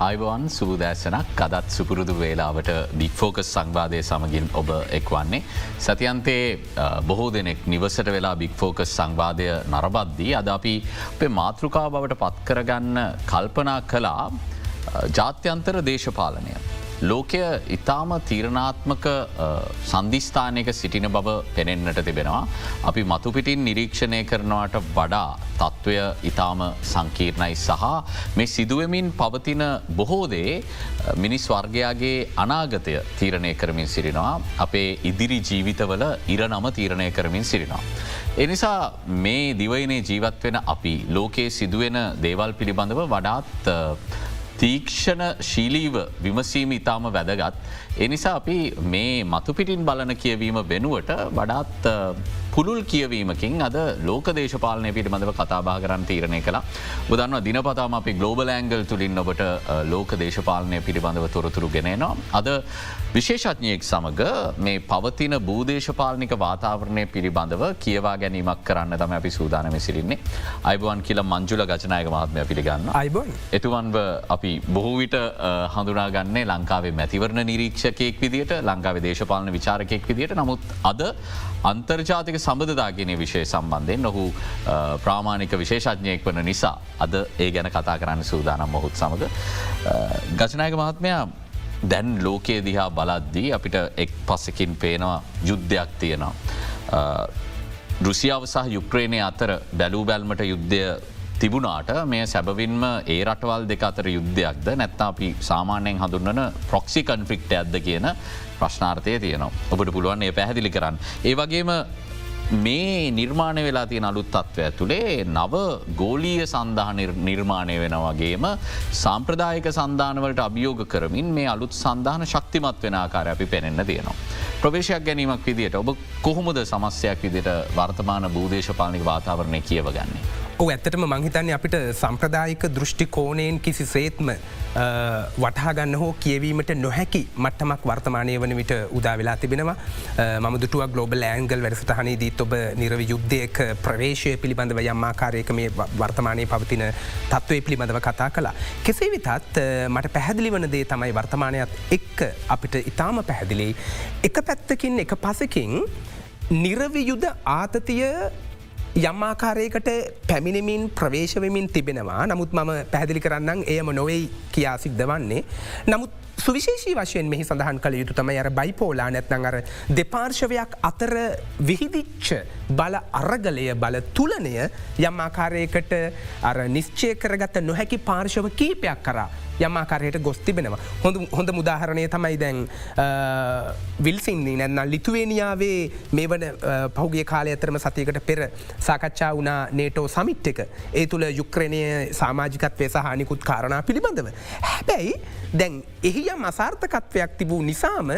අයිබවන් සූදෑසනක් අදත් සුපුරුදු වේලාවට බික්‍ෆෝකස් සංවාදය සමගින් ඔබ එක්වන්නේ. සතියන්තේ බොහෝ දෙනෙක් නිවසට වෙලා බික්‍ෆෝකස් සංවාදය නරබද්දී අද අපි අපේ මාතෘකා බවට පත්කරගන්න කල්පනා කලා ජාත්‍යන්තර දේශපාලනය. ලෝකය ඉතාම තීරණාත්මක සන්ධිස්ථානයක සිටින බව පෙනෙන්න්නට තිබෙනවා. අපි මතුපිටින් නිරීක්ෂණය කරනවට වඩා තත්ත්වය ඉතාම සංකීර්ණයි සහ මේ සිදුවමින් පවතින බොහෝදේ මිනිස් වර්ගයාගේ අනාගතය තීරණය කරමින් සිරිනවා අපේ ඉදිරි ජීවිතවල ඉර නම තීරණය කරමින් සිරිනවා. එනිසා මේ දිවයිනේ ජීවත් වෙන අපි ලෝකයේ සිදුවෙන දේවල් පිළිබඳව වඩාත් තීක්ෂණ ශීලීව විමසීම ඉතාම වැදගත්. එනිසා අපි මේ මතුපිටින් බලන කියවීම වෙනුවට වඩාත් පුළුල් කියවීමකින් අද ලෝක දේශපාලනය පිළිබඳව කතාබා කරන්න තීරණය කළ බුදන්න දිනපතාම අපි ගලෝබල ඇංගල් තුළින් ඔබට ලෝක දේශපාලනය පිළිබඳව තොරතුරු ගෙනනවා. අද විශේෂඥයෙක් සමඟ මේ පවතින භූදේශපාලනික වාතාවරණය පිළිබඳව කියවා ගැනීමක් කරන්න තම අපි සූදානම සිරින්නේ. අයිබුවන් කියල මංජුල ගචනායක මහත්මය පිළිගන්න අයිබොන් එතුවන්ව අපි බොහෝවිට හඳුනාගන්නේ ලංකාවේ මැතිවරණ නිරීක්ෂකයෙක් විදිට ලංකාවේ දේශපාලන විචාරකයෙක් විදිට නමුත් අද අන්තර්ජාතික සබඳදාගෙන විශෂය සම්බන්ධයෙන් නොහු ප්‍රාමාණික විශේෂඥයෙක් වන නිසා අද ඒ ගැන කතා කරන්න සූදානම් මොහොත් සමඟ. ගචනායක මහත්මයා දැන් ලෝකයේ දිහා බලද්දී අපිට එක් පස්සකින් පේනවා යුද්ධයක් තියෙනවා. රුසියාව සහ යුක්්‍රේණය අතර බැලූ බැල්මට යුද්ධය තිබුණාට මේ සැබවින්ම ඒ රටවල් දෙක අතර යුද්ධයක්ද නැත්තා අපි සාමාන්‍යයෙන් හඳුන්නන ප්‍රොක්සි කන්ෆික්ට ඇද කියන ප්‍රශ්නාර්ථය තියනවා. ඔබට පුළුවන් ඒ පැහැදිලි කරන්න. ඒ වගේම මේ නිර්මාණය වෙලා තියෙන අලුත් තත්ත්ව ඇතුළේ නව ගෝලීය සඳහන නිර්මාණය වෙන වගේම සාම්ප්‍රදායක සන්ධානවලට අභියෝග කරමින් මේ අලුත් සන්ධාන ශක්තිමත් වෙන ආකාර අපි පෙනෙන්න්න තියෙනවා. ප්‍රවේශයක් ගැනීමක් විදිට ඔබ කොහොමද සමස්යක් විදිට වර්තමාන භූදේශපාලික වාතාවරණය කියවගන්නේ. ඔ ඇත්තටම මංහිතන්නේ අපිට සම්ප්‍රදායික දෘෂ්ටි කෝනයෙන් කිසි සේත්ම වටහාගන්න හෝ කියවීමට නොහැකි මට්ටමක් වර්තමානය වන විට උදා වෙලා තිබෙනවා ම දුටුව ගලෝබල් ඇංගල් වැඩසටහනේ දීත් ඔබ නිරව යුද්ධයක ප්‍රවේශය පිළිබඳව යම්මාකාරයක මේ වර්තමානය පවතින තත්ත්වය පිළිබඳව කතා කලා. කෙසේ විතත් මට පැහැදිලි වන දේ තමයි වර්තමානයක් එක්ක අපිට ඉතාම පැහැදිලි. එක පැත්තකින් එක පසකින් නිරවියුද ආතතිය යම්මාකාරයකට පැමිණිමින් ප්‍රවේශවමින් තිබෙනවා නමුත් මම පැහැදිලි කරන්නම් එයම නොවෙයි කියා සිද්ධ වන්නේ. නමුත් සුවිශේෂී වශයෙන් මෙහි සඳහන් කළ යුතු තම අර බයිපෝලා නැත්නං අර දෙපාර්ශවයක් අතර විහිදිච්ච බල අරගලය බල තුලනය යම් ආකාරයකට අර නිශ්චය කරගත නොහැකි පාර්ශව කීපයක් කරා යම්මාකාරයට ගොස් තිබෙනවා. හොඳ හොඳ මුදාහරණය තමයි දැන් විල්සින්නේ නැන්න ලිතුවේනියාවේ මේ වන පහුගේ කාලය ඇතරම සතියකට පෙර සාකච්ඡා වනා නේටෝ සමිට් එක ඒ තුළ යුක්‍රණය සාමාජිකත්වය සහනිකුත් කාරණා පිළිබඳව. හැබැයි දැන් එහි යම් අසාර්ථකත්වයක් තිබූ නිසාම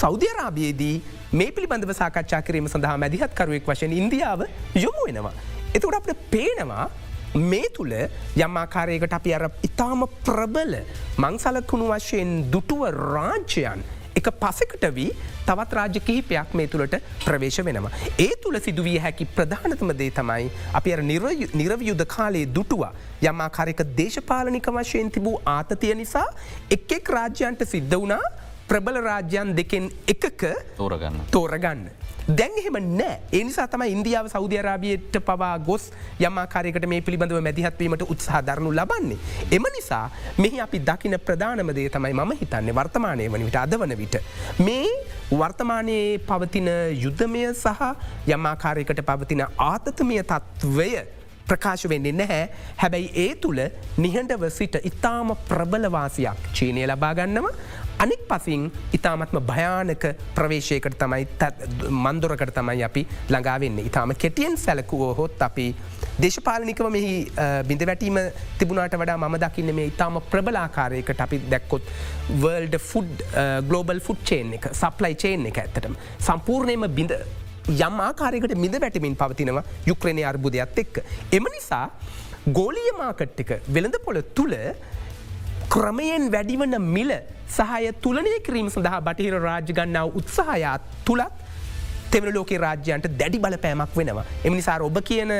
සෞධ්‍යරාබයේදී මේ පිළිබඳව සාකච්ඡා කිරීම සඳහා මැදිහත්කරුවෙක් වශයෙන් ඉන්දියාව යොමු වෙනවා. එතකට අපට පේනවා මේ තුළ යම්මාකාරයකට අපි අර ඉතාම ප්‍රබල මංසලකුණු වශයෙන් දුටුව රාජ්‍යයන් එක පසකට වී තවත් රාජ්‍ය කිහිපයක් මේ තුළට ප්‍රවේශ වෙනවා. ඒ තුළ සිදුවිය හැකි ප්‍රධානතම දේ තමයි අපි අර නිරවයුද්ධ කාලයේ දුටුවා යම්මාකාරයක දේශපාලනික වශයෙන් තිබූ ආතතිය නිසා එක් එක් රාජ්‍යන්ට සිද්ධ වනා ප්‍රබල රාජ්‍යන් දෙකෙන් එකක තෝරගන්න තෝරගන්න. දැන්හෙම නෑ එනිසා තම ඉන්දියාව සෞධරාබියයට පවා ගොස් යමාකාරයකට මේ පිළිබඳව මැදිහත්වීමට උත්සාහ දරනු ලබන්නේ. එම නිසා මෙහි අපි දකින ප්‍රධානමදේ තමයි මම හිතන්නේ වර්තමානය වන විට අද වන විට. මේ වර්තමානයේ පවතින යුද්ධමය සහ යමාකාරයකට පවතින ආතතමය තත්ත්වය ප්‍රකාශ වෙන්නේ නැහැ හැබැයි ඒ තුළ නිහඬව සිට ඉතාම ප්‍රබලවාසියක් චීනය ලබාගන්නව අනික් පසින් ඉතාමත්ම භයානක ප්‍රවේශයකට තමයි මන්දොරකට තමයි අපි ළඟාවෙන්න ඉතාම කෙටියෙන් සැලකුවෝ හොත් අපි දේශපාලනිකව මෙහි බිඳ වැටීම තිබුණට වඩා ම දකින්න මේ ඉතාම ප්‍රබලාකාරයකට අපි දැක්කොත් world food global food chain එක සප්ලයි චේන් එක ඇත්තටම සම්පූර්ණයම බිඳ යම් ආකාරයකට මිඳ වැටමින් පවතිනවා යුක්‍රණය අර්බුදයක් එක්ක. එම නිසා ගෝලිය මාකට්ටික වෙළඳ පොළ තුළ ක්‍රමයෙන් වැඩිවන මිල සහය තුලනය කිරීම සඳහා බටහිර රාජ්‍ය ගන්නාව උත්සාහයාත් තුළත් තෙවන ලෝක රාජ්‍යන්ට දැඩි බල පෑමක් වෙනවා. එමනිසා ඔබ කියන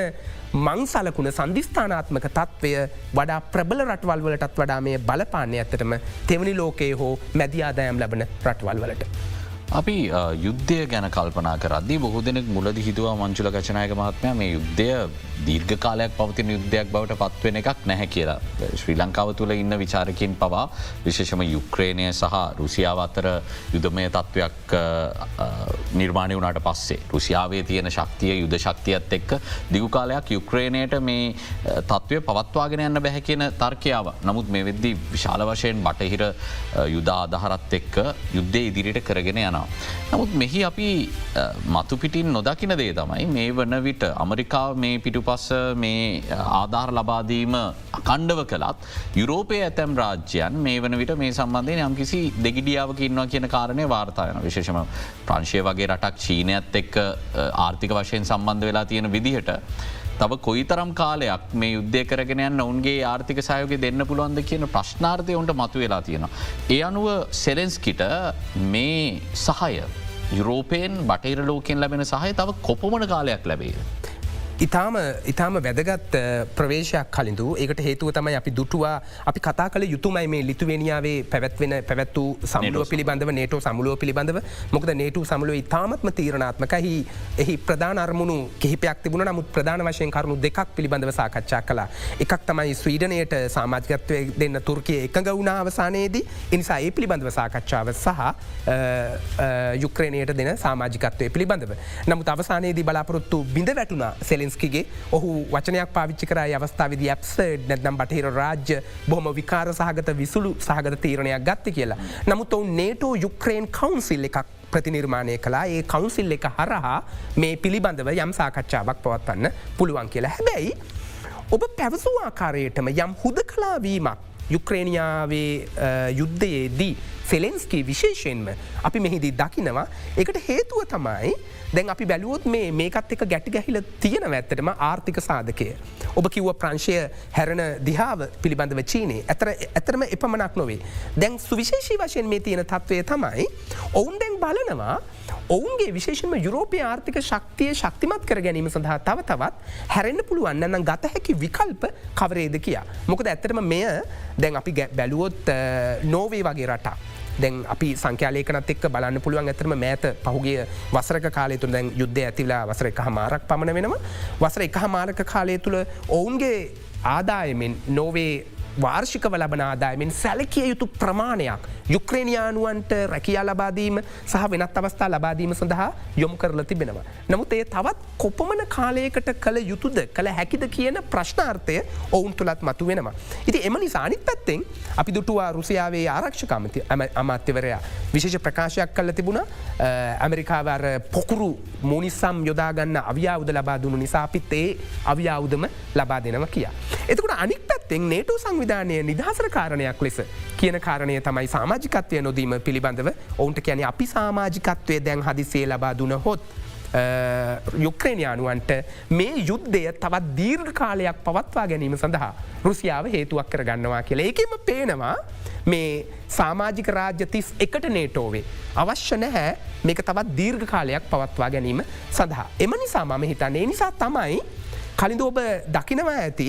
මං සලකුණ සන්ධිස්ථානාත්මක තත්ත්වය වඩා ප්‍රබල රටවල් වලටත් වඩා මේ බලපාන්නේ ඇත්තටම තෙවනි ලෝකයේ හෝ මැදියාදෑම් ලබන රටවල් වලට. අපි යුද්ධය ගැන කල්පනා කරදදි බොහෝ දෙනෙක් මුලද හිතුවා මංචුල ගචනායක මහත්මය මේ යුද්ධය දීර්ඝ කාලයක් පවතින යුද්ධයක් බවට පත්වෙන එකක් නැහැ කියලා. ශ්‍රී ලංකාව තුළ ඉන්න විචාරකින් පවා විශේෂම යුක්්‍රේණය සහ රුසියාව අතර යුදමය තත්ත්වයක් නිර්මාණය වුණට පස්සේ. රුසියාවේ තියෙන ශක්තිය යුද ශක්තියත් එක්ක දිගු කාලයක් යුක්්‍රේණයට මේ තත්ත්වය පවත්වාගෙන යන්න බැහැ කියන තර්කයාව. නමුත් මේ වෙද්දි විශාල වශයෙන් බටහිර යුදා අදහරත් එක්ක යුද්ධය ඉදිරියට කරගෙන යනවා. නමුත් මෙහි අපි මතුපිටින් නොදකින දේ තමයි මේ වන විට අමරිකාව මේ පිටු පස්ස මේ ආධාර ලබාදීම අකණ්ඩව කළත් යුරෝපය ඇතැම් රාජ්‍යයන් මේ වන විට මේ සම්බන්ධය යම් කිසි දෙගිඩියාවක ඉන්නවා කියන කාරණය වාර්තායන විශේෂම ප්‍රංශය වගේ රටක් චීනයත් එක්ක ආර්ථික වශයෙන් සම්බන්ධ වෙලා තියෙන විදිහට. තව කොයි තරම් කාලයක් මේ යුද්ධය කරගෙන යන්න ඔවන්ගේ ආර්ථික සයෝග දෙන්න පුළුවන්ද කියන ප්‍රශ්නාර්ථය ඔන්ට මතු වෙලා තියෙනවා. ඒ අනුව සෙලෙන්ස්කිට මේ සහය යුරෝපයෙන් බටහිර ලෝකෙන් ලැබෙන සහය තව කොපමන කාලයක් ලැබේ. ඉතාම ඉතාම වැදගත් ප්‍රවේශයක් කලින්ඳු ඒකට හේතුව තමයි අපි දුටුවා. අපි කතා කළ යුතුමයි මේ ලිතුවනියාවේ පැවැත්වෙන පැවැත්තු සමුලුව පිළිබඳව නේටෝ සමුලුව පිළිබඳව. මොකද නේටු සමුලුව ඉතාමත්ම තීරණාත්මකහි එහි ප්‍රධාන අරමුණු කිහිපයක් තිබුණ. නමුත් ප්‍රධාන වශයෙන් කරුණු දෙකක් පිළිබඳව සාකච්ඡා කලා එකක් තමයි ස්වීඩනයට සාමාජිකත්වය දෙන්න තුර්කය එකඟ වුණ අවසානයේදී. එනිසා ඒ පිළිබඳව සාකච්ඡාව සහ යුක්‍රණයට දෙන සාමාජිකත්වය පිළිබඳව. නමුත් අවසානයේදී බලාපොරොත්තු බිඳ වැටුණ. සෙල සෙලෙන්ස්කිගේ ඔහු වචනයක් පාවිච්චි කර අවස්ථාවද ඇප්ස නැදම් බටහිර රාජ්‍ය බොහම විකාර සහගත විසුළු සහගත තීරණයක් ගත්ත කියලා. නමුත් ඔවු නේටෝ යුක්්‍රේන් කවන්සිල් එකක් ප්‍රතිනිර්මාණය කලා ඒ කවන්සිල් එක හරහා මේ පිළිබඳව යම් සාකච්ඡාවක් පවත්වන්න පුළුවන් කියලා හැබැයි. ඔබ පැවසූ ආකාරයටම යම් හුද කලාවීමක් යුක්‍රේණයාවේ යුද්ධයේදී සෙලෙන්ස්කී විශේෂයෙන්ම අපි මෙහිදී දකිනවා එකට හේතුව තමයි දැන් අපි බැලුවොත් මේ මේකත් එක ගැටි ගැහිල තියෙන ඇත්තටම ආර්ථික සාධකය. ඔබ කිව්ව ප්‍රංශය හැරණ දිහාාව පිළිබඳව චීනේ ඇතර ඇතරම එපමනක් නොවේ. දැන් සුවිශේෂී වශයෙන් මේ තියෙන තත්ත්වය තමයි ඔවුන් දැන් බලනවා ඔවුන්ගේ විශේෂම යුරෝපය ආර්ථික ශක්තිය ශක්තිමත් කර ගැනීම සඳහා තව තවත් හැරෙන්න්න පුළුවන් නම් ගත හැකි විකල්ප කවරේද කියා. මොකද ඇතරම මෙය දැන් අපි බැලුවොත් නෝවේ වගේ රටා. දැන් අපි සංඛ්‍යාලයකනත් එක් බලන්න පුළුවන් ඇතරම මෑත පහුගේ වසරක කාලය තුළ දැන් යුද්ධ ඇතිලා වසර එක හමාරක් පමණ වෙනවා. වසර එක හමාරක කාලය තුළ ඔවුන්ගේ ආදායමෙන් නොවේ වාර්ෂිකව ලබන ආදායමෙන් සැලකිය යුතු ප්‍රමාණයක් යුක්‍රේණයානුවන්ට රැකියා ලබාදීම සහ වෙනත් අවස්ථා ලබාදීම සඳහා යොමු කරල තිබෙනවා. නමුත් ඒ තවත් කොපමන කාලයකට කළ යුතුද කළ හැකිද කියන ප්‍රශ්නාර්ථය ඔවුන් තුළත් මතු වෙනවා. ඉති එම නිසානිත් පැත්තෙන් අපි දුටුවා රුසියාවේ ආරක්ෂකමති අමාත්‍යවරයා විශේෂ ප්‍රකාශයක් කල්ල තිබුණ ඇමරිකාවර පොකුරු මෝනිසම් යොදාගන්න අවියාවුද ලබා දුණු නිසාපිත් ඒ අවියාවුදම ලබා දෙනව කියා. එතකට අනික් පැත්තෙන් නේටු සංවි සංවිධානය නිදහසර කාරණයක් ලෙස කියන කාරණය තමයි සාමාජිකත්වය නොදීම පිළිබඳව ඔවුන්ට කියන අපි සාමාජිකත්වය දැන් හදිසේ ලබා දුන හොත්. යුක්්‍රේණයානුවන්ට මේ යුද්ධය තවත් දීර්ඝ කාලයක් පවත්වා ගැනීම සඳහා රුසියාව හේතුවක් කර ගන්නවා කියලා ඒකෙම පේනවා මේ සාමාජික රාජ්‍ය තිස් එකට නේටෝවේ. අවශ්‍ය නැහැ මේක තවත් දීර්ඝ කාලයක් පවත්වා ගැනීම සඳහා. එම නිසා මම හිතන්නේ නිසා තමයි කලින්ද ඔබ දකිනවා ඇති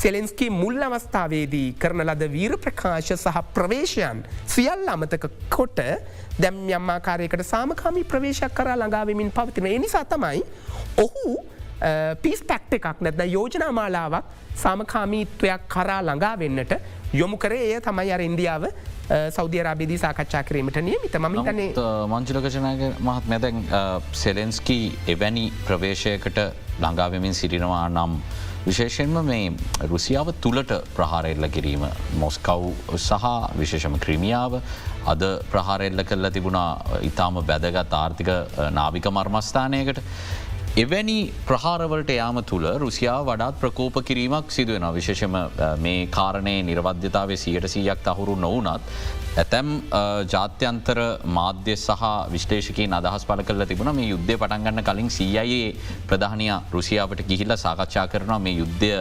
සෙලෙන්ස්කී මුල් අවස්ථාවේදී කරන ලද වීර ප්‍රකාශ සහ ප්‍රවේශයන් සියල් අමතක කොට දැම් යම්මාකාරයකට සාමකාමී ප්‍රවේශයක් කර ළඟාවමින් පවතින. එනිසා තමයි ඔහු පිස් පැක්ට එකක් නැත්ද යෝජනා මාලාවක් සාමකාමීත්වයක් කරා ළඟා වෙන්නට යොමු කරේ. එය තමයි අර ඉන්දියාව සෞධ රාබේදී සාකච්ඡා කිරීමට නියමිත. ම තන්නේ මංචිලකෂනක මහත් මැදැන් සෙලෙන්ස්කී එවැනි ප්‍රවේශයකට ළඟාවමින් සිටිනවා නම් විශේෂෙන්ම මේ රුසියාව තුළට ප්‍රහාරෙල්ල කිරීම මොස්කව් සහ විශේෂම ක්‍රීමියාව අද ප්‍රහාරෙල්ල කරලා තිබුණා. ඉතාම බැදගත් ආර්ථික නාවික මර්මස්ථානයකට එවැනි ප්‍රහාරවලට යාම තුළ රුසියාව වඩාත් ප්‍රකෝප කිරීමක් සිදුවෙන විශේෂම මේ කාරණය නිර්වද්‍යතාව සියට සීයක් අහුරු නොවනත් ඇතැම් ජාත්‍යන්තර මාධ්‍ය සහ විශ්ලේෂකින් අදහස් පල කල තිබුණ. මේ යුද්ධය පටන්ගන්න කලින් සීයයේ ප්‍රධානය රුසියාවට ගිහිල්ල සාකච්ඡා කරනවා. මේ යුද්ධය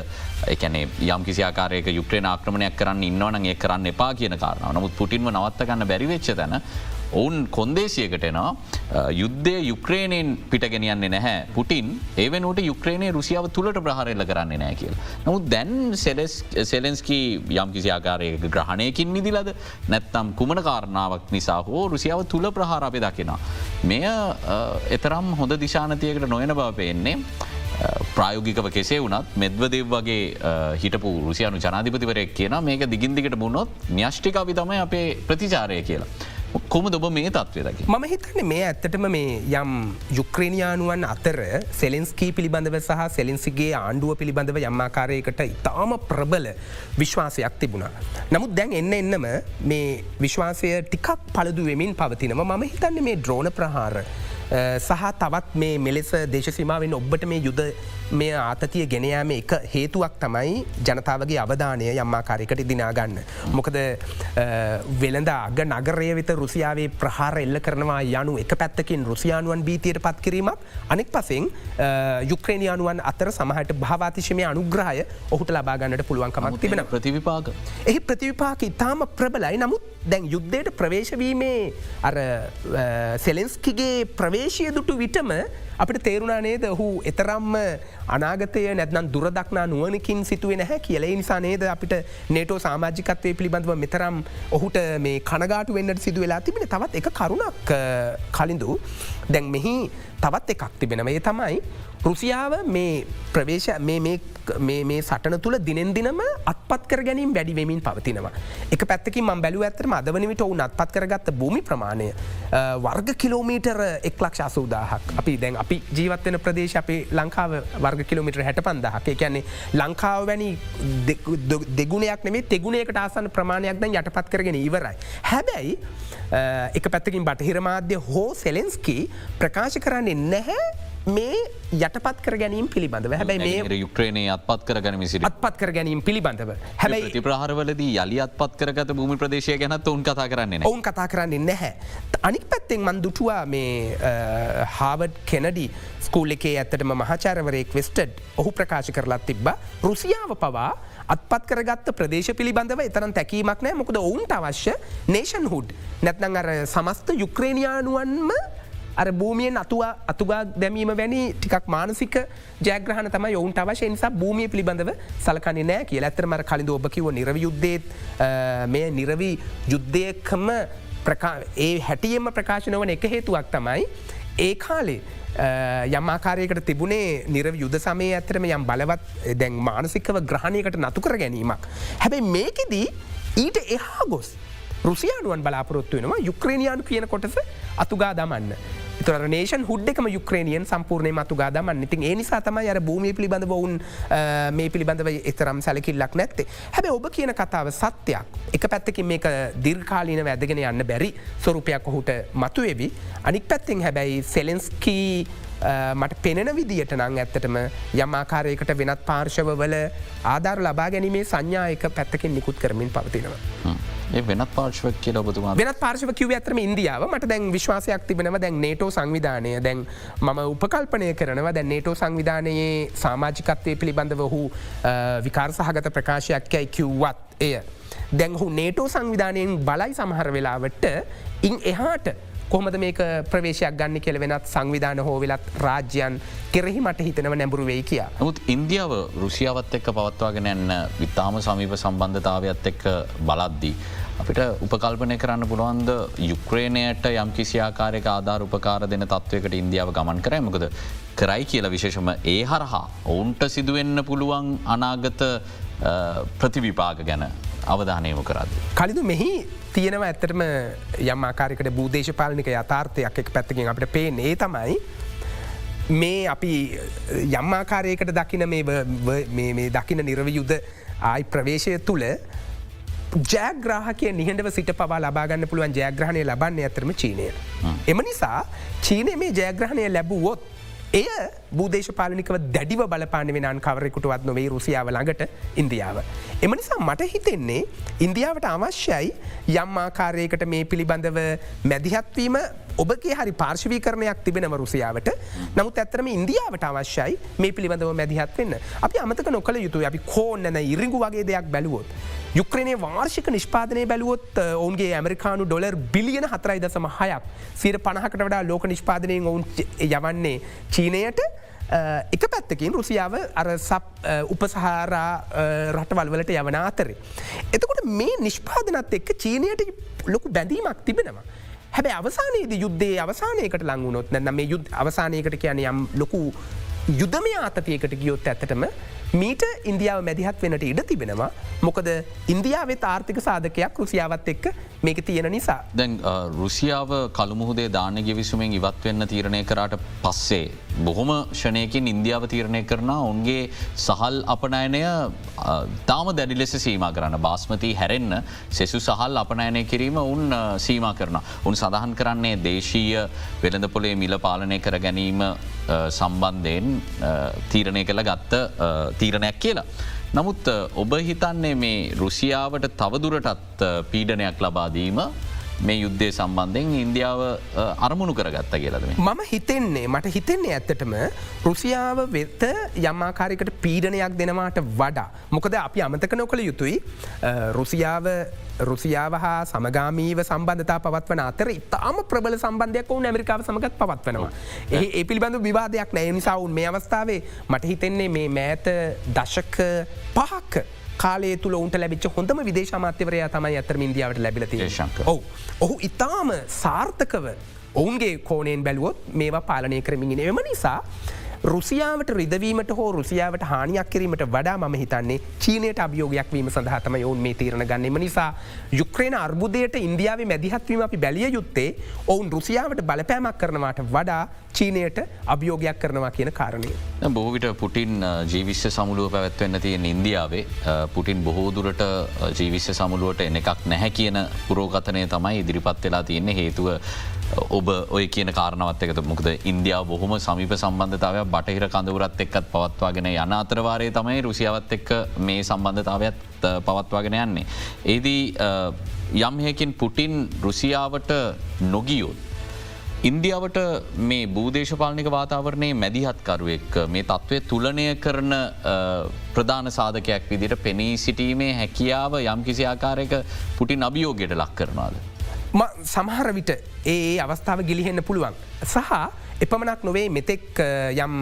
එකනේ යම් කිසිආකාරයක යුක්්‍රේ ආක්‍රමණයක් කරන්න ඉන්නවන ඒ කරන්න එපා කියන කාරන නමුත් පුටින්ම නවත්තගන්න බැරිවෙච්ච තැන ඔවුන් කොන්දේසියකටනවා යුද්ධය යුක්‍රේණයෙන් පිටගෙනියන්නේ නැහැ පුටින් ඒවනට යුක්‍රේණය රුසියාව තුළට ප්‍රහරල්ල කරන්නේ නෑ කියල. නමුත් දැන් සෙලෙස් සෙලෙන්ස්කී යම් කිසි ආකාරයක ග්‍රහණයකින් මිදිලද නැත්තම් කුමන කාරණාවක් නිසා හෝ රුසියාව තුළ ප්‍රහාර අපි දකිනවා. මෙය එතරම් හොඳ දිශානතියකට නොයන බව පෙන්නේ. ප්‍රායෝගිකව කෙසේ වනත් මෙද්වදෙව් වගේ හිටපු රුසියානු ජනාධිපතිවරයක් කියන මේක දිගින්දිකට මුණොත් න්‍යෂ්ටිකාවි තමයි අපේ ප්‍රතිචාරය කියලා. කොම ඔබ මේ තත්වය දකි. මම හිතන්නේ මේ ඇත්තටම මේ යම් යුක්‍රේණයානුවන් අතර සෙලෙන්ස්කී පිළිබඳව සහ සෙලෙන්සිගේ ආණ්ඩුව පිළිබඳව යම්මාකාරයකට ඉතාම ප්‍රබල විශ්වාසයක් තිබුණා. නමුත් දැන් එන්න එන්නම මේ විශ්වාසය ටිකක් පළදු වෙමින් පවතිනව මම හිතන්න මේ ද්‍රෝණ ප්‍රහාර. සහ තවත් මේ මෙලෙස දේශසිමාවෙන් ඔබට මේ යුද මේ ආතතිය ගෙනයාම එක හේතුවක් තමයි ජනතාවගේ අවධානය යම්මාකාරයකට දිනාගන්න. මොකද වෙළඳ අග නගරය වෙත රුසියාවේ ප්‍රහාර එල්ල කරනවා යනු එක පැත්තකින් රුසියානුවන් බීතියට පත් කිරීමක් අනෙක් පසෙන් යුක්‍රේණයානුවන් අතර සමහට භාවාතිශමය අනුග්‍රහය ඔහුට ලබාගන්නට පුළුවන්කමක් තිබෙන ප්‍රතිවිපාක. එහි ප්‍රතිවිපාක ඉතාම ප්‍රබලයි නමුත් දැන් යුද්ධයට ප්‍රවේශවීමේ අර සෙලෙන්ස්කිගේ ප්‍රවේශය දුටු විටම අපට තේරුණා නේද? ඔහු එතරම්ම අනාගතය නැත්නම් දුරදක්නා නුවනකින් සිතුවේ නැහැ කියලේ. නිසා නේද අපිට නේටෝ සාමාජිකත්වය පිළිබඳව මෙතරම් ඔහුට මේ කනගාට වෙන්නට සිදු වෙලා තිබෙන තවත් එක කරුණක් කලින්දු. දැන් මෙහි තවත් එකක් තිබෙනම ඒ තමයි රුසියාව මේ ප්‍රවේශ මේ සටන තුළ දිනෙන් දිනම අත්පත් කර ගැනීම වැඩි වෙමින් පවතිනවා. එක පැත්තකින් ම බැලු ඇතරම අදවනිවිට ඔවුන් අත්පත් කරගත්ත භූමි ප්‍රමාණය වර්ග කිලෝමීටර් එක් ලක්ෂ අසූදාහක් අපි දැන් අපි ජීවත්වන ප්‍රදේශ අපි ලංකාව වර්ග කිලෝමිටර හැට පන්දහක කියන්නේ ලංකාව වැනි දෙගුණයක් නෙේ තෙගුණේකට ආසන ප්‍රමාණයක් දැන් යටපත් කරගෙන ඉවරයි. හැබැයි එක පැත්තකින් බටහිරමාධ්‍ය හෝ සෙලෙන්ස්කී ප්‍රකාශ කරන්නේ නැහැ මේ යටපත් කර ගැනීම පිළිබඳව. හැබැයි මේ යුක්්‍රේණය අත්පත් කර ගැනීම සිට අත්පත් කර ගැනීම පිළිබඳව. හැබැයි ප්‍රහරවලදී යලි අත්පත් කරගත භූමි ප්‍රදේශය ගැනත් ඔවුන් කතා කරන්නේ ඔවුන් කතා කරන්නේ නැහැ. අනික් පැත්තෙන් මන් දුටුවා මේ හාවඩ් කෙනඩි ස්කූල් එකේ ඇත්තටම මහාචාරවරයෙක් වෙස්ටඩ් ඔහු ප්‍රකාශ කරලත් තිබ්බ. රුසියාව පවා අත්පත් කරගත් ප්‍රදේශ පිළිබඳව එතරන් තැකීමක් නෑ මොකද ඔවුන්ට අවශ්‍ය නේෂන් හුඩ් නැත්නං අර සමස්ත යුක්‍රේණයානුවන්ම අර භූමියෙන් අතුව අතුගා දැමීම වැනි ටිකක් මානසික ජයග්‍රහණ තම යොවුන්ට අවශය නිසා භූමිය පිළිබඳව සලකන්නේ නෑ කිය ඇතරමර කලින් ඔබකිව නිරව යුද්ධේත් මේ නිරවී යුද්ධයකම ඒ හැටියම ප්‍රකාශනවන එක හේතුවක් තමයි ඒ කාලේ යම්මාකාරයකට තිබුණේ නිරව යුද සමය ඇතරම යම් බලවත් දැන් මානසිකව ග්‍රහණයකට නතු කර ගැනීමක්. හැබැයි මේකෙදී ඊට එහා ගොස්. රුසියානුවන් බලාපොරොත්තු වෙනවා යුක්‍රේණයානු කියන කොටස අතුගා දමන්න. තර නේෂන් හුඩ්ෙකම යුක්‍රේනියන් සම්පූර්ණය මතු ගාදමන්න ඉතින් ඒ නිසා තමයි අර භූමි පිළිබඳ ඔවුන් මේ පිළිබඳව එතරම් සැලකිල්ලක් නැත්තේ. හැබ ඔබ කියන කතාව සත්‍යයක්. එක පැත්තකින් මේක දිර්කාලීන වැදගෙන යන්න බැරි ස්වරූපයක් ඔහුට මතුවෙබි අනික් පැත්තිෙන් හැබැයි සෙලෙන්ස්කී මට පෙනෙන විදිට නං ඇත්තටම යම්මාකාරයකට වෙනත් පාර්ශවවල ආධාර ලබා ගැනීමේ සංඥායක පැත්තකින් නිකුත් කරමින් පවතිනවා. වෙනත් පාර්ශවක් කියල ඔබතුමා වෙනත් පාර්ශව කිව ඇතරම ඉන්දියාව. මට දැන් විශ්වාසයක් තිබෙනව. දැන් නේටෝ සංවිධානය දැන් මම උපකල්පනය කරනවා. දැන් නේටෝ සංවිධානයේ සාමාජිකත්වය පිළිබඳව හු විකාර සහගත ප්‍රකාශයක්කැයි කිව්වත් එය. දැන් හු නේටෝ සංවිධානයෙන් බලයි සමහර වෙලාවට ඉන් එහාට කොහමද මේක ප්‍රවේශයක් ගන්න කෙල වෙනත් සංවිධාන හෝ වෙලත් රාජ්‍යයන් කෙරෙහි මට හිතනව නැඹුරු වෙයි කිය. නමුත් ඉන්දියාව රුසියාවත් එක්ක පවත්වාගෙන එන්න විතාම සමීප සම්බන්ධතාවයක්ත් එක්ක බලද්දී. අපිට උපකල්පනය කරන්න පුළුවන්ද යුක්්‍රේණයට යම් කිසියාකාරයක ආධාර උපකාර දෙන තත්වයකට ඉන්දියාව ගමන් කරයමකද කරයි කියලා විශේෂම ඒ හරහා ඔවුන්ට සිදුවෙන්න පුළුවන් අනාගත ප්‍රතිවිපාක ගැන අවධානයම කරද. කලිදු මෙහි තියෙනව ඇත්තටම යම් ආකාරකට බූදේශපාලනික යථාර්ථයක් එක් පැත්තකින් අපට පේන ඒ තමයි මේ අපි යම්මාකාරයකට දකින මේ දකින නිරව යුද ආයි ප්‍රවේශය තුළ ජෑග්‍රාහකය නිහඬව සිට පවා ලබාගන්න පුළුවන් ජයග්‍රහණය ලබන්න ඇතරම චීනය. එම නිසා චීනය මේ ජයග්‍රහණය ලැබුවොත් එය බූදේශපාලනිකව දැඩිව බලපාන වෙනන් කවරෙකුටවත් නොවේ රුසියාව ළඟට ඉන්දියාව. එම නිසා මට හිතෙන්නේ ඉන්දියාවට අවශ්‍යයි යම් ආකාරයකට මේ පිළිබඳව මැදිහත්වීම ඔබගේ හරි පාර්ශවී කරණයක් තිබෙනව රුසියාවට නමුත් ඇත්තරම ඉන්දියාවට අවශ්‍යයි මේ පිළිබඳව මැදිහත් වෙන්න අපි අමතක නොකළ යුතු අපි කෝන්නන ඉරිංගු වගේ දෙයක් බැලුවොත්. යුක්‍රනේ වාර්ෂික නිෂ්පාදනය බැලුවොත් ඔවුන්ගේ ඇමරිකානු ඩොලර් බිලියන හතරයි දසම හයක් සීර පණහකට වඩා ලෝක නිෂ්පාදනයෙන් ඔවුන් යවන්නේ චීනයට එක පැත්තකින් රුසියාව අර සප් උපසහාරා රටවල් වලට යවන අතරේ. එතකොට මේ නිෂ්පාදනත් එක්ක චීනයට ලොකු බැඳීමක් තිබෙනවා. හැබැ අවසානයේද යුද්ධේ අවසානයකට ලංගුණොත් නැ මේ යුද්ධ අවසානයකට කියන යම් ලොකු යුද්ධමය ආතතියකට ගියොත් ඇත්තටම මීට ඉන්දියාව මැදිහත් වෙනට ඉඩ තිබෙනවා මොකද ඉන්දියාවේ තාර්ථික සාධකයක් රුසියාවත් එක්ක මේක තියෙන නිසා. දැන් රුසියාව කළුමුහදේ දානය විසුමෙන් ඉවත් වෙන්න තීරණය කරට පස්සේ. බොහොම ෂණයකින් ඉන්දියාව තීරණය කරන ඔන්ගේ සහල් අපනයනය තාම දැඩි ලෙස සීම කරන්න බාස්මති හැරෙන්න්න සෙසු සහල් අපනයනය කිරීම උන් සීම කරන. උන් සඳහන් කරන්නේ දේශීය වෙළඳ පොලේ මිල පාලනය කර ගැනීම සම්බන්ධයෙන් තීරණය කළ ගත්ත තීරණයක් කියලා. නමුත් ඔබ හිතන්නේ මේ රුසියාවට තවදුරටත් පීඩනයක් ලබාදීම මේ යුද්ධය සම්බන්ධයෙන් ඉන්දියාව අරමුණු කරගත්ත කියලද මම හිතෙන්නේ මට හිතෙන්නේ ඇත්තටම රුසියාව වෙත්ත යම්මාකාරකට පීඩනයක් දෙනවාට වඩා. මොකද අපි අමතක නොකළ යුතුයි රුසියාව රුසියාව හා සමගාමීව සම්බන්ධතා පවත්වන අතර ඉතාම ප්‍රබල සම්බන්ධයක් වුන් ඇමරිකාව සමගත් පවත්වනවා. ඒ පිළිබඳ විවාදයක් නෑ නිසාවුන් මේ අවස්ථාවේ මට හිතෙන්නේ මේ මෑත දශක පහක්ක කාලේ තුළ උන්ට ලැබිච හොඳම විදේශමාත්‍යවරය තමයි ඇතර ඉන්දියාවට ලැබිලති ශක ඔහු ඔහු ඉතාම සාර්ථකව ඔවුන්ගේ කෝනයෙන් බැලුවොත් මේවා පාලනය කරමින් එම නිසා රුසියාවට රිදවීමට හෝ රුසියාවට හානියක් කිරීමට වඩා ම හිතන්නේ චීනයට අභියෝගයක් වීම සඳහතම ඔවුන් මේ තීරණ ගන්නෙම නිසා යුක්්‍රේන අර්බුදයට ඉන්දියාව මැදිහත්වීම අපි බැලිය යුත්තේ ඔවුන් රුසියාවට බලපෑමක් කරනවාට වඩා චීනයට අභියෝගයක් කරනවා කියන කාරණය. බොහවිට පුටින් ජීවිශ්‍ය සමුළුව පැවැත්වන්න තියෙන ඉන්දියාවේ පුටින් බොහෝදුරට ජීවිශ්‍ය සමුළුවට එන එකක් නැහැ කියන පුරෝගතනය තමයි ඉදිරිපත් වෙලා තියෙන්නේ හේතුව ඔබ ඔය කියන කාරණවත් එකත මොකද ඉන්දියාව බොහොම සමීප සම්බන්ධතාවය බටහිර කඳවරත් එක්කත් පවත්වාගෙන යන අතරවාරය තමයි රුසියාවත් එක්ක මේ සම්බන්ධතාවයත් පවත්වාගෙන යන්නේ. ඒදී යම්හකින් පුටින් රුසියාවට නොගියොත්. ඉන්දියාවට මේ බූදේශපාලනික වාතාවරණයේ මැදිහත්කරුවෙක් මේ තත්ත්වය තුලනය කරන ප්‍රධාන සාධකයක් විදිට පෙනී සිටීමේ හැකියාව යම් කිසි ආකාරයක පුටින් අභියෝගයට ලක් කරනවාද. සමහර විට ඒ අවස්ථාව ගිලිහෙන්න පුළුවන්. සහ එපමණක් නොවේ මෙතෙක් යම්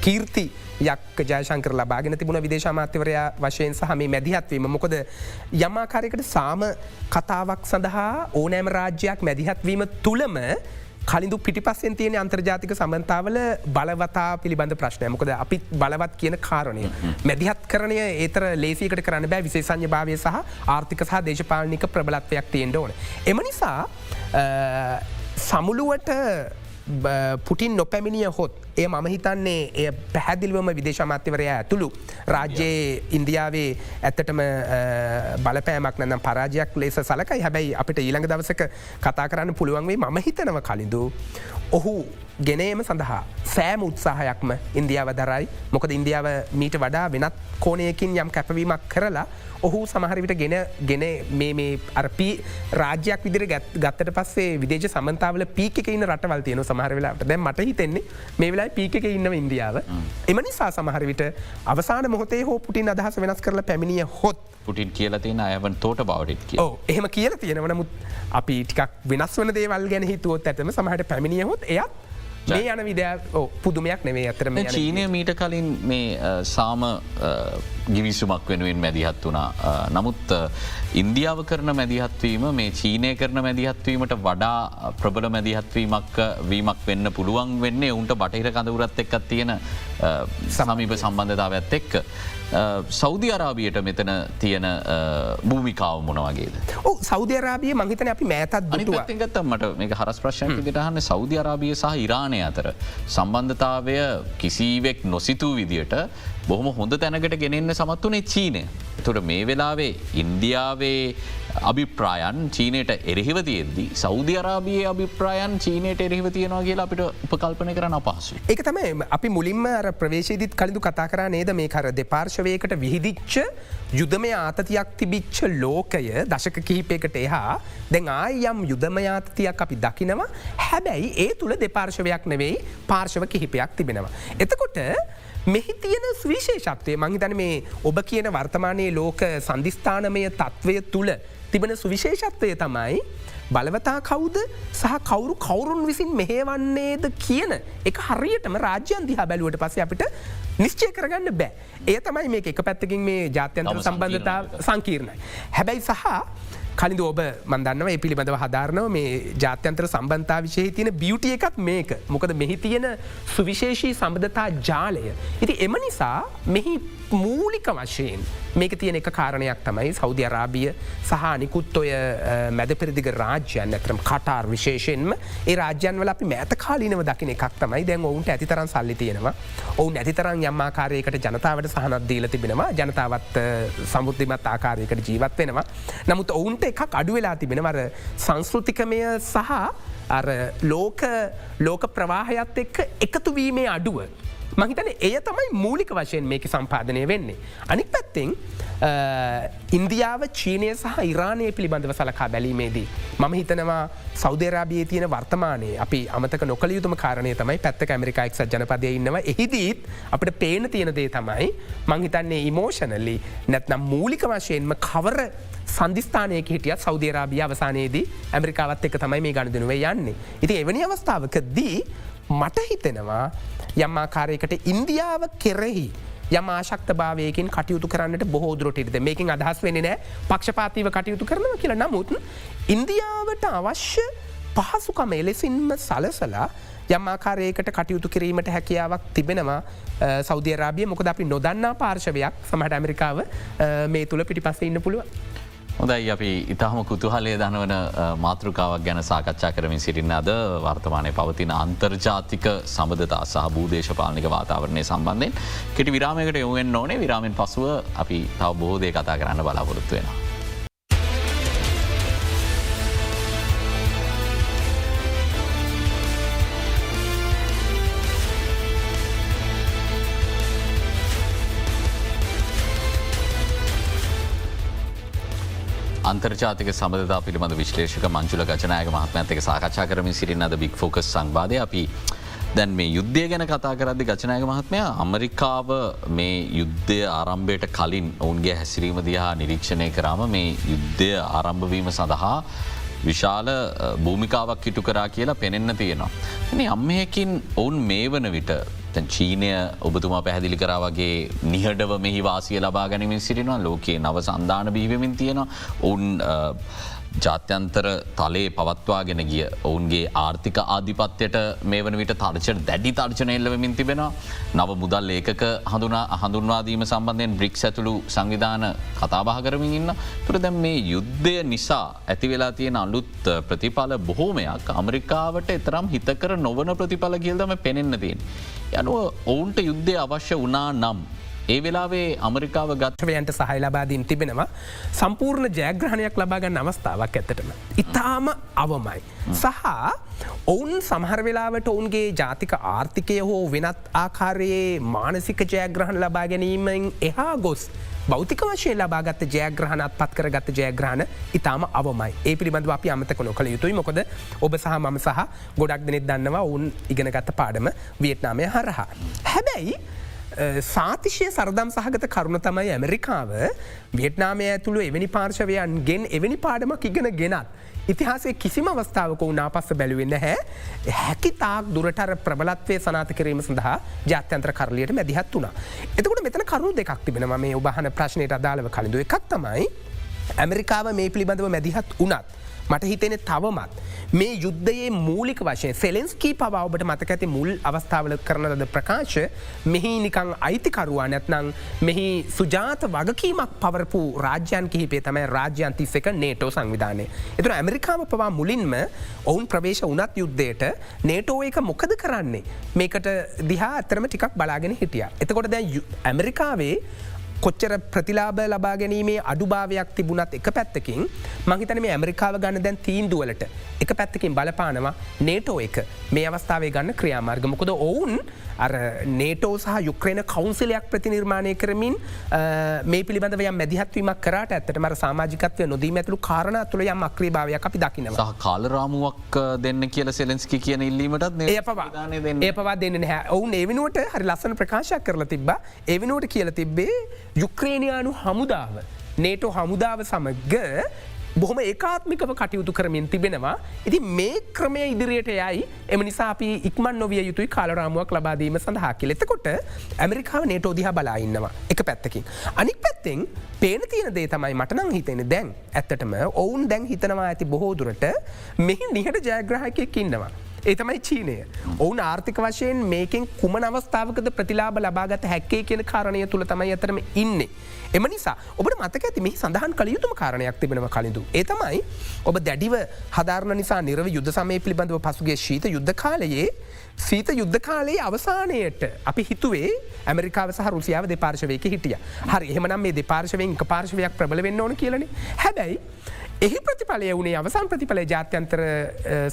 කීර්ති යක් ජයශංකර ලබාගෙන තිබුණ විදේශමාත්‍යවරයා වශයෙන් සහ මේ මැදිහත්වීම මොකද යම්මාකාරයකට සාම කතාවක් සඳහා ඕනෑම රාජ්‍යයක් මැදිහත්වීම තුළම කලින්දු පිටිපස්සෙන් තියෙන අන්තර්ජාතික සමන්තාවල බලවතා පිළිබඳ ප්‍රශ්නය මොකද අපි බලවත් කියන කාරණය. මැදිහත් කරනය ඒතර ලේසිකට කරන්න බෑ විශේෂඥ භාවය සහ ආර්ථික සහ දේශපාලනික ප්‍රබලත්වයක් තියෙන්ට ඕන. එම නිසා සමුළුවට පුටින් නොපැමිණිය හොත් ඒ මම හිතන්නේ එය පැහැදිල්වම විදේශමාත්‍යවරය ඇතුළු රාජ්‍යයේ ඉන්දියාවේ ඇත්තටම බලපෑමක් නැනම් පරාජයක් ලෙස සලකයි හැබැයි අපිට ඊළඟ දවසක කතා කරන්න පුළුවන්වේ මම හිතනව කලින්දු. ඔහු ගෙනේම සඳහා සෑම උත්සාහයක්ම ඉන්දියාව දරයි. මොකද ඉන්දියාව මීට වඩා වෙනත් කෝනයකින් යම් කැපවීමක් කරලා ඔහු සමහරවිට ගෙන ගෙන මේ අරපී රාජයක් විදිර ගත්තට පස්සේ විදේශ සමන්තාවල පීක ඉන්න රටවල් තියෙන සමහරවෙලාට දැ මට හිතෙන්නේ මේ වෙලා පීක ඉන්න ඉන්දියාව. එම නිසා සමහරවිට අවසාන මොහොතේ හෝ පුටින් අදහස වෙනස් කරල පැමිණිය හොත් පුටින් කියල තියෙන අයවන් තෝට බවට එහෙම කියල තියෙනවනමුත් අපි ටිකක් වෙනස් වන දේවල් ගැන හිතුවොත් ඇතම සමහට පැමිණියහොත් එයත් මේ යන විද පුදුමයක් නෙවේ ඇතරම චීනය මීට කලින් මේ සාම ගිවිසුමක් වෙනුවෙන් මැදිහත් වුණා. නමුත් ඉන්දියාව කරන මැදිහත්වීම මේ චීනය කරන මැදිහත්වීමට වඩා ප්‍රබල මැදිහත්වීමක් වීමක් වෙන්න පුළුවන් වෙන්නේ උන්ට බටහිර කඳවරත් එක්කත් තියෙන සමීප සම්බන්ධතාවත් එක්ක. සෞධ අරාබියට මෙතන තියෙන භූමිකාව මොන වගේද. ඕ සෞධ අරාබිය මහිතන අපි මෑතත් ගත මට මේ හරස් ප්‍රශ්න දිටහන්න සෞධ අරාබිය සහ ඉරාණය අතර සම්බන්ධතාවය කිසිවෙක් නොසිතූ විදියට බොහොම හොඳ තැනකට ගෙනෙන්න සමත් වනේ චීනය. තොට මේ වෙලාවේ ඉන්දියාවේ අභිප්‍රායන් චීනයට එරෙහිව තියෙද්දි සෞධ අරාබිය අභිප්‍රායන් චීනයට එරෙහිව තියෙනවා කියලා අපිට උපකල්පන කරන අපහසු. එක තමයි අපි මුලින්ම ප්‍රවේශයදිත් කලින්ඳු කතා කර නේද මේ කර දෙපාර්ශවයකට විහිදිච්ච යුදමය ආතතියක් තිබිච්ච ලෝකය දශක කිහිපයකට එහා දැන් ආයම් යුදමයාතතියක් අපි දකිනවා හැබැයි ඒ තුළ දෙපාර්ශවයක් නෙවෙයි පාර්ශව කිහිපයක් තිබෙනවා. එතකොට මෙහි තියෙන සවිශේෂත්වය මහිතන මේ ඔබ කියන වර්තමානයේ ලෝක සන්ධිස්ථානමය තත්ත්වය තුළ තිබෙන සුවිශේෂත්වය තමයි බලවතා කවුද සහ කවුරු කවුරුන් විසින් මෙහේවන්නේද කියන එක හරියටම රාජ්‍යන් දිහා බැලුවට පස අපිට නිශ්චය කරගන්න බෑ. ඒ තමයි මේ එක පැත්තකින් මේ ජාත්‍යන්තර සම්බන්ධතා සංකීර්ණයි. හැබැයි සහ කලින් ඔබ මන්දන්නව ඒ පිළිබඳව හදාරනව මේ ජාත්‍යන්තර සම්බන්ධතා විශෂහි තියෙන බියුටිය එකත් මේක මොකද මෙහි තියෙන සුවිශේෂී සම්බධතා ජාලය. ඉති එම නිසා මෙහි මූලික වශයෙන් මේක තියෙන එක කාරණයක් තමයි සෞධ අරාබිය සහ නිකුත් ඔය මැද පෙරදිග රාජ්‍යයන් ඇතරම් කටාර් විශේෂයෙන්ම ඒ රාජ්‍යන්වල අපි මෑත කාලිනව දකින එකක් තමයි දැන් ඔවුන්ට ඇතිතරන් සල්ලි තියෙනවා. ඔවුන් ඇතිතරන් යම්මාකාරයකට ජනතාවට සහනත් දීල තිබෙනවා. ජනතාවත් සමුද්ධිමත් ආකාරයකට ජීවත් වෙනවා. නමුත් ඔවුන්ට එකක් අඩු වෙලා තිබෙනවර සංස්කෘතිකමය සහ ලෝක ලෝක ප්‍රවාහයත් එක්ක එකතුවීමේ අඩුව. මහිතන එය තමයි මූලික වශයෙන් මේක සම්පාදනය වෙන්නේ. අනික් පැත්තෙන් ඉන්දියාව චීනය සහ ඉරානය පිළිබඳව සලකා බැලීමේදී. මම හිතනවා සෞදරාබිය තියෙන වර්තමානය අපි අමතක නොකළ යුතුම කාරණය තමයි පැත්ත ඇමරිකායික් සජනපදය ඉන්නවා එහිදීත් අපට පේන තියෙන දේ තමයි මංහිතන්නේ ඉමෝෂනලි නැත්නම් මූලික වශයෙන්ම කවර සන්ධස්ථානයක හිටිය සෞදරාබිය අවසානයේදී ඇමරිකාවත් එක තමයි මේ ගණදනුවේ යන්නේ. ඉති එවැනි අවස්ථාවක දී මට හිතෙනවා යම්මාකාරයකට ඉන්දියාව කෙරෙහි යම ආශක්ත භාවයකින් කටයුතු කරන්නට බොහෝදුරටද මේකින් අදහස් වෙන නෑ පක්ෂපාතිව කටයුතු කරනව කියලා. නමුත් ඉන්දියාවට අවශ්‍ය පහසුකම එලෙසින්ම සලසලා යම්මාකාරයකට කටයුතු කිරීමට හැකියාවක් තිබෙනවා. සෞධරාබිය මොකද අපි නොදන්නා පාර්ශවයක්. සමහට ඇමරිකාව මේ තුළ පිටි පස්ස ඉන්න පුළුව. හොඳයි අපි ඉතාහම කුතුහලය දනවන මාතෘකාවක් ගැන සාකච්ඡා කරමින් සිටින්න අද වර්තමානය පවතින අන්තර්ජාතික සබඳතා සහ භූදේශපාලික වාතාවරණය සම්බන්ධයෙන් කෙටි විරාමයකට යොවෙන් ඕනේ විරාමෙන් පසුව අපි තව බෝධය කතා කරන්න බලාපොරොත්තු වෙනවා. අන්තර්ජාතික සබඳතා පිළිබඳ විශ්ලේෂක මංචුල ගචනායක මහත්මඇතක සාකච්ඡා කරමින් සිරින්න අද බික් ෆෝකස් සංවාධය අපි දැන් මේ යුද්ධය ගැන කතා කරදදි ගචනායක මහත්මය අමරිකාව මේ යුද්ධය ආරම්භයට කලින් ඔවුන්ගේ හැසිරීම දිහා නිරීක්ෂණය කරාම මේ යුද්ධය ආරම්භවීම සඳහා විශාල භූමිකාවක් හිටු කරා කියලා පෙනෙන්න තියෙනවා. අම්මයකින් ඔවුන් මේ වන විට චීනය ඔබතුමා පැහැදිලි කරා වගේ නිහඩව මෙහි වාසිය ලබා ගැනීමින් සිටිනවා. ලෝකයේ නව සන්ධාන බීවමින් තියෙනවා. ඔවුන් ජාත්‍යන්තර තලේ පවත්වාගෙන ගිය ඔවුන්ගේ ආර්ථික ආධිපත්‍යයට මේ වන විට තර්චට දැඩි තර්චන එල්ලවමින් තිබෙනවා නව මුදල් ඒකක හඳුනා හඳුන්වාදීම සම්බන්ධයෙන් බ්‍රික් ඇතුළු සංවිධාන කතාබහ කරමින් ඉන්න තුර දැම් මේ යුද්ධය නිසා ඇතිවෙලා තියෙන අලුත් ප්‍රතිඵල බොහෝමයක් අමරිකාවට එතරම් හිතකර නොවන ප්‍රතිඵල කියල්දම පෙනෙන්න තියෙන්. යනුව ඔවුන්ට යුද්ධය අවශ්‍ය වනා නම් ඒ වෙලාවේ අමරිකාව ගත්වයන්ට සහහි ලබාදීන් තිබෙනවා සම්පූර්ණ ජයග්‍රහණයක් ලබාගන්න අවස්ථාවක් ඇත්තටම. ඉතාම අවමයි. සහ ඔවුන් සමහර වෙලාවට ඔවුන්ගේ ජාතික ආර්ථිකය හෝ වෙනත් ආකාරයේ මානසික ජයග්‍රහණ ලබා ගැනීමෙන් එහා ගොස්. බෞතික වශය ලබාගත් ජයග්‍රහණත් පත් කරගත්ත ජයග්‍රහණ ඉතාම අවමයි ඒ පිළිබඳව අපි අමතක නොකළ යුතුයි මොකද ඔබ සහ මම සහ ගොඩක් දෙනෙත් දන්නවා ඔවුන් ඉගෙනගත්ත පාඩම වියට්නාමය හරහා. හැබැයි සාතිශය සරදම් සහගත කරුණ තමයි ඇමරිකාව වියට්නාමය ඇතුළු එවැනි පාර්ශවයන් ගෙන් එවැනි පාඩමක් ඉගෙන ගෙනත්. ඉතිහාසේ කිසිම අවස්ථාවක උනා පස්ස බැලුවෙන්න හැ හැකි තාක් දුරටර ප්‍රබලත්වය සනාත කිරීම සඳහා ජාත්‍යන්ත්‍ර කරලියට මැදිහත් වුණා. එතකට මෙතන කරු දෙකක් තිබෙන මේ ඔබහන ප්‍රශ්නයට අදාළව කලින්ඳු එකක් තමයි ඇමරිකාව මේ පිළිබඳව මැදිහත් වනත්. මට හිතෙන තවමත්. මේ යුද්ධයේ මූලික වශය සෙලෙන්ස්කී පවබට මතක ඇති මුල් අවස්ථාවල කරනද ප්‍රකාශ මෙහි නිකං අයිතිකරුවා නැත්නං මෙහි සුජාත වගකීමක් පවරපු රාජ්‍යන් කිහිපේ තමයි රාජ්‍යන්තිස් එක නේටෝ සංවිධානය. එතුර ඇමරිකාම පවා මුලින්ම ඔවුන් ප්‍රවේශ වනත් යුද්ධයට නේටෝ එක මොකද කරන්නේ මේකට දිහා අතරම ටිකක් බලාගෙන හිටිය. එතකොට දැ ඇමරිකාවේ කොච්චර ප්‍රතිලාබ ලබා ගැනීමේ අඩුභාවයක් තිබුණත් එක පැත්තකින් මහිතන මේ ඇමරිකාව ගන්න දැන් තීන්දුවලට එක පැත්තකින් බලපානවා නේටෝ එක මේ අවස්ථාවේ ගන්න ක්‍රියාමාර්ගමකොද ඔවුන් අර නේටෝ සහ යුක්්‍රේන කවන්සිලයක් ප්‍රතිනිර්මාණය කරමින් මේ පිළිබඳව මැදිහත්වීමක් කරට ඇත්තට මර සාමාජිකත්වය නොදීම ඇතුළු කාරණ තුළ යම් අක්‍රීභාවයක් අපි දකිනවා. කාලරාමුවක් දෙන්න කියල සෙලෙන්ස්කි කියන ඉල්ලීමටත් ඒ පවා දෙන්න. හැ ඔවුන් ඒවිනුවට හරි ලස්සන ප්‍රකාශයක් කරලා තිබ ඒවිනුවට කියල තිබ්බේ යුක්්‍රේණයානු හමුදාව. නේටෝ හමුදාව සමග බොහොම ඒකාත්මිකව කටයුතු කරමින් තිබෙනවා. ඉති මේ ක්‍රමය ඉදිරියට යයි එම නිසා අපි ඉක්මන් නොවිය යුතුයි කාලරාමුවක් ලබාදීම සඳහා කෙලෙතකොට ඇමරිකාව නේටෝ දිහ බලාඉන්නවා එක පැත්තකින්. අනික් පැත්තෙන් පේන තියෙන දේ තමයි මටනං හිතෙන දැන් ඇත්තටම ඔවුන් දැන් හිතනවා ඇති බොහෝදුරට මෙහි නිහට ජයග්‍රහකයක් ඉන්නවා. ඒ තමයි චීනය. ඔවුන් ආර්ථික වශයෙන් මේකෙන් කුම අවස්ථාවකද ප්‍රතිලාබ ලබාගත හැක්කේ කියන කාරණය තුළ තමයි අතරම ඉන්නේ. එම නිසා ඔබට මතක ඇති මෙහි සඳහන් කළ යුතුම කාරණයක් තිබෙනව කලින්ඳු. ඒතමයි ඔබ දැඩිව හදාරණ නිසා නිරව යුද්ධ සමය පිළිබඳව පසුගේ ශීත යුද්ධ කාලයේ සීත යුද්ධ කාලයේ අවසානයට අපි හිතුවේ ඇමරිකාව සහ රුසියාව දෙපාර්ශවයක හිටිය. හරි එහමනම් මේ දෙපාර්ශවයෙන් පාර්ශවයක් ප්‍රබල වෙන්න ඕන කියලන හැබැයි එහි ප්‍රතිඵලය වුණේ අවසන් ප්‍රතිඵල ජාත්‍යන්තර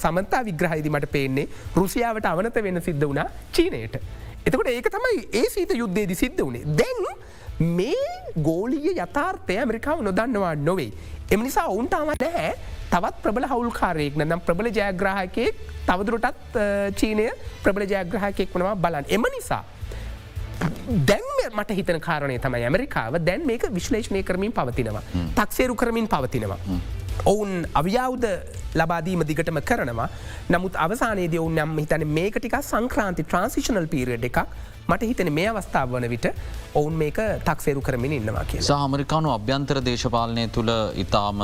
සමන්තා විග්‍රහහිදි මට පේන්නේ රුසියාවට අවනත වෙන සිද්ධ වුණා චීනයට. එතකට ඒක තමයි ඒ සීත යුද්ධේදි සිද්ධ වුණේ දැන් මේ ගෝලිය යථාර්ථය ඇමරිකාව නොදන්නවා නොවේ. එම නිසා ඔවුන්ට අම නැහැ තවත් ප්‍රබල හවුල්කාරයෙක් නම් ප්‍රබල ජයග්‍රහකයෙක් තවදුරටත් චීනය ප්‍රබල ජයග්‍රහකයෙක් වනවා බලන් එම නිසා. දැන් මට හිතන කාරණය තමයි ඇමරිකාව. දැන් මේක විශ්ලේෂණය කරමින් පවතිනවා. තක්සේරු කරමින් පවතිනවා. ඔවුන් අව්‍යවුද ලබාදීම දිගටම කරනවා. නමුත් අවසානයේද ඔවුන් නම් හිතන මේකටික සංක්‍රාන්ති ට්‍රන්සිෂනල් පීරියඩ් එකක් මට හිතන මේ අවස්ථාව වන විට ඔවුන් මේක තක්සේරු කරමින් ඉන්නවා කිය. සාමරිකානු අභ්‍යන්තර දේශපාලනය තුළ ඉතාම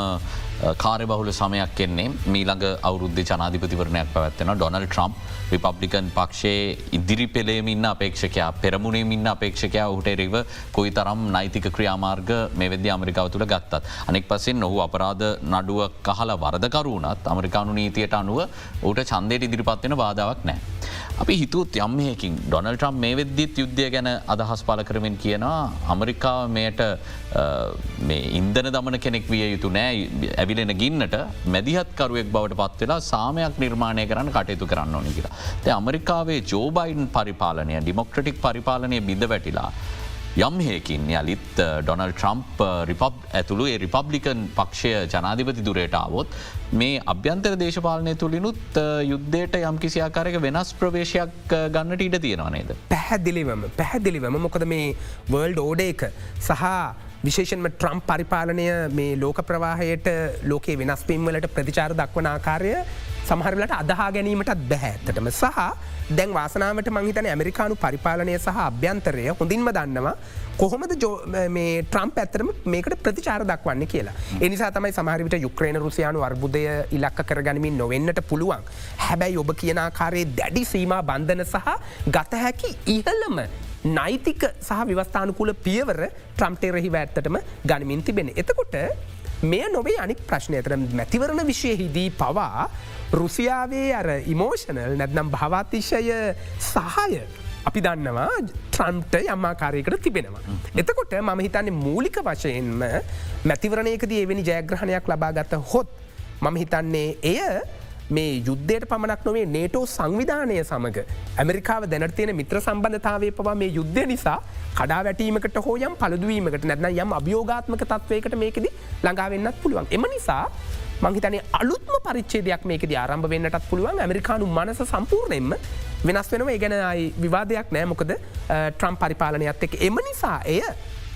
කාරබහුල සමයක් කෙන්නේ මීළඟ අවුද්ධ ජනාධිපතිවරණයක් පැවත්වෙන ඩොනල් ට්‍රම්ප් රිපබ්ලිකන් පක්ෂයේ ඉදිරි පෙළේමින්න අපේක්ෂකයා පෙරමුණේමින්න අපේක්ෂකයා ඔහුට එරෙව කොයි තරම් නෛතික ක්‍රියාමාර්ග මේ වෙද අමරිකාව තුළ ගත්තත්. අනෙක් පසින් ඔහු අපරාධ නඩුව කහල වරදකරුණත් අමරිකානු නීතියට අනුව ඌට චන්දයට ඉදිරිපත්වෙන බාධාවක් නෑ. අපි හිතුත් යම්මයකින් ඩොනල් ට්‍රම් මේ වෙද්දිත් යුද්ධය ගැන අදහස් පල කරමින් කියනවා අමරිකාව මෙයට ඉන්දන දමන කෙනෙක් විය යුතු නෑ ඇවිලෙන ගින්නට මැදිහත්කරුවෙක් බවට පත්වෙලා සාමයක් නිර්මාණය කරන්න කටයුතු කරන්න ඕනි කියලා. ද අමරිකාවේ ජෝබයින් පරිපාලනය ඩිමොක්‍රටික් පරිපාලනය බිඳ වැටිලා. යම්හයකින් යලිත් ඩොනල් ට්‍රම්ප් රිපබ් ඇතුළු ඒ රිපබ්ලිකන් පක්ෂය ජනාධිපති දුරයට අවොත් මේ අභ්‍යන්තර දේශපාලනය තුළිනුත් යුද්ධයට යම් කිසියාකාරක වෙනස් ප්‍රවේශයක් ගන්නට ඉඩ තියෙනවනේද. පැහැදිලිවම පැහැදිලිවම මොකද මේ වර්ල්ඩ් ඕඩ එක සහ විශේෂන්ම ට්‍රම්ප් පරිපාලනය මේ ලෝක ප්‍රවාහයට ලෝකේ වෙනස්පින්වලට ප්‍රතිචාර දක්වන ආකාරය සමහරලට අදහා ගැනීමටත් බැහැත්තටම සහ දැන් වාසනාවට මංහිතන ඇමරිකානු පරිපාලනය සහ අභ්‍යන්තරය හොඳින්ම දන්නවා කොහොමද මේ ට්‍රම්ප ඇතරම මේකට ප්‍රතිචාර දක්වන්න කියලා. එනිසා තමයි සමහරිට යුක්්‍රේණ රුසියානු අර්බුදය ඉලක්ක කරගනිමින් නොවෙන්නට පුළුවන්. හැබැයි ඔබ කියනාකාරයේ දැඩි සීම බන්ධන සහ ගත හැකි ඉහල්ලම නෛතික සහ විවස්ථානකුල පියවර ට්‍රම්ටේරෙහි වැත්තටම ගනිමින් තිබෙන. එතකොට මෙය නොවේ අනික් ප්‍රශ්නයතර මැතිවරණ විශයහිදී පවා රුසියාවේ අර ඉමෝෂනල් නැත්නම් භාවාතිශය සහය අපි දන්නවා ට්‍රන්ට යම්මාකාරයකට තිබෙනවා. එතකොට මම හිතන්නේ මූලික වශයෙන්ම මැතිවරණයකද එවැනි ජයග්‍රහණයක් ලබාගත හොත් මම හිතන්නේ එය මේ යුද්ධයට පමණක් නොවේ නේටෝ සංවිධානය සමඟ ඇමරිකාව දැනතියන මිත්‍ර සම්බන්ධතාවය පවා මේ යුද්ධ නිසා කඩා වැටීමකට හෝයම් පලදුවීමකට නැත්න යම් අභියෝගාත්මක තත්වයකට මේකෙද ළඟාවෙන්නත් පුළුවන්. එම නිසා මංහිතනේ අලුත්ම පරිච්චේදයක් මේකද ආරම්භ වෙන්නටත් පුළුවන්. ඇමරිකානු මනස සම්පූර්ණයෙන්ම වෙනස් වෙනව. ඒ ගැනයි විවාදයක් නෑ. මොකද ට්‍රම් පරිපාලනයත් එක එම නිසා එය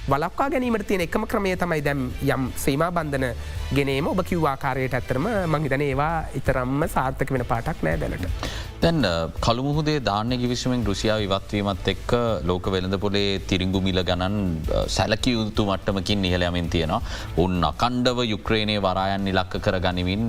වලක්වා ගැනීමට තියෙන එකම ක්‍රමය තමයි දැම් යම් සීම බන්ධන ගෙනේම ඔබ කිව්වාකාරයට ඇත්තරම මංහිතන ඒවා ඉතරම්ම සාර්ථක වෙන පාටක් නෑ දැනට. දැන් කළුමුහදේ ධාන්‍ය කිවිසුමෙන් රුසියාව ඉවත්වීමත් එක්ක ලෝක වෙළඳ පොලේ තිරිංගු මිල ගණන් සැලකි යුතු මට්ටමකින් නිහලයමින් තියෙනවා. උන් අකණ්ඩව යුක්්‍රේණය වරායන් නිලක්ක කර ගනිමින්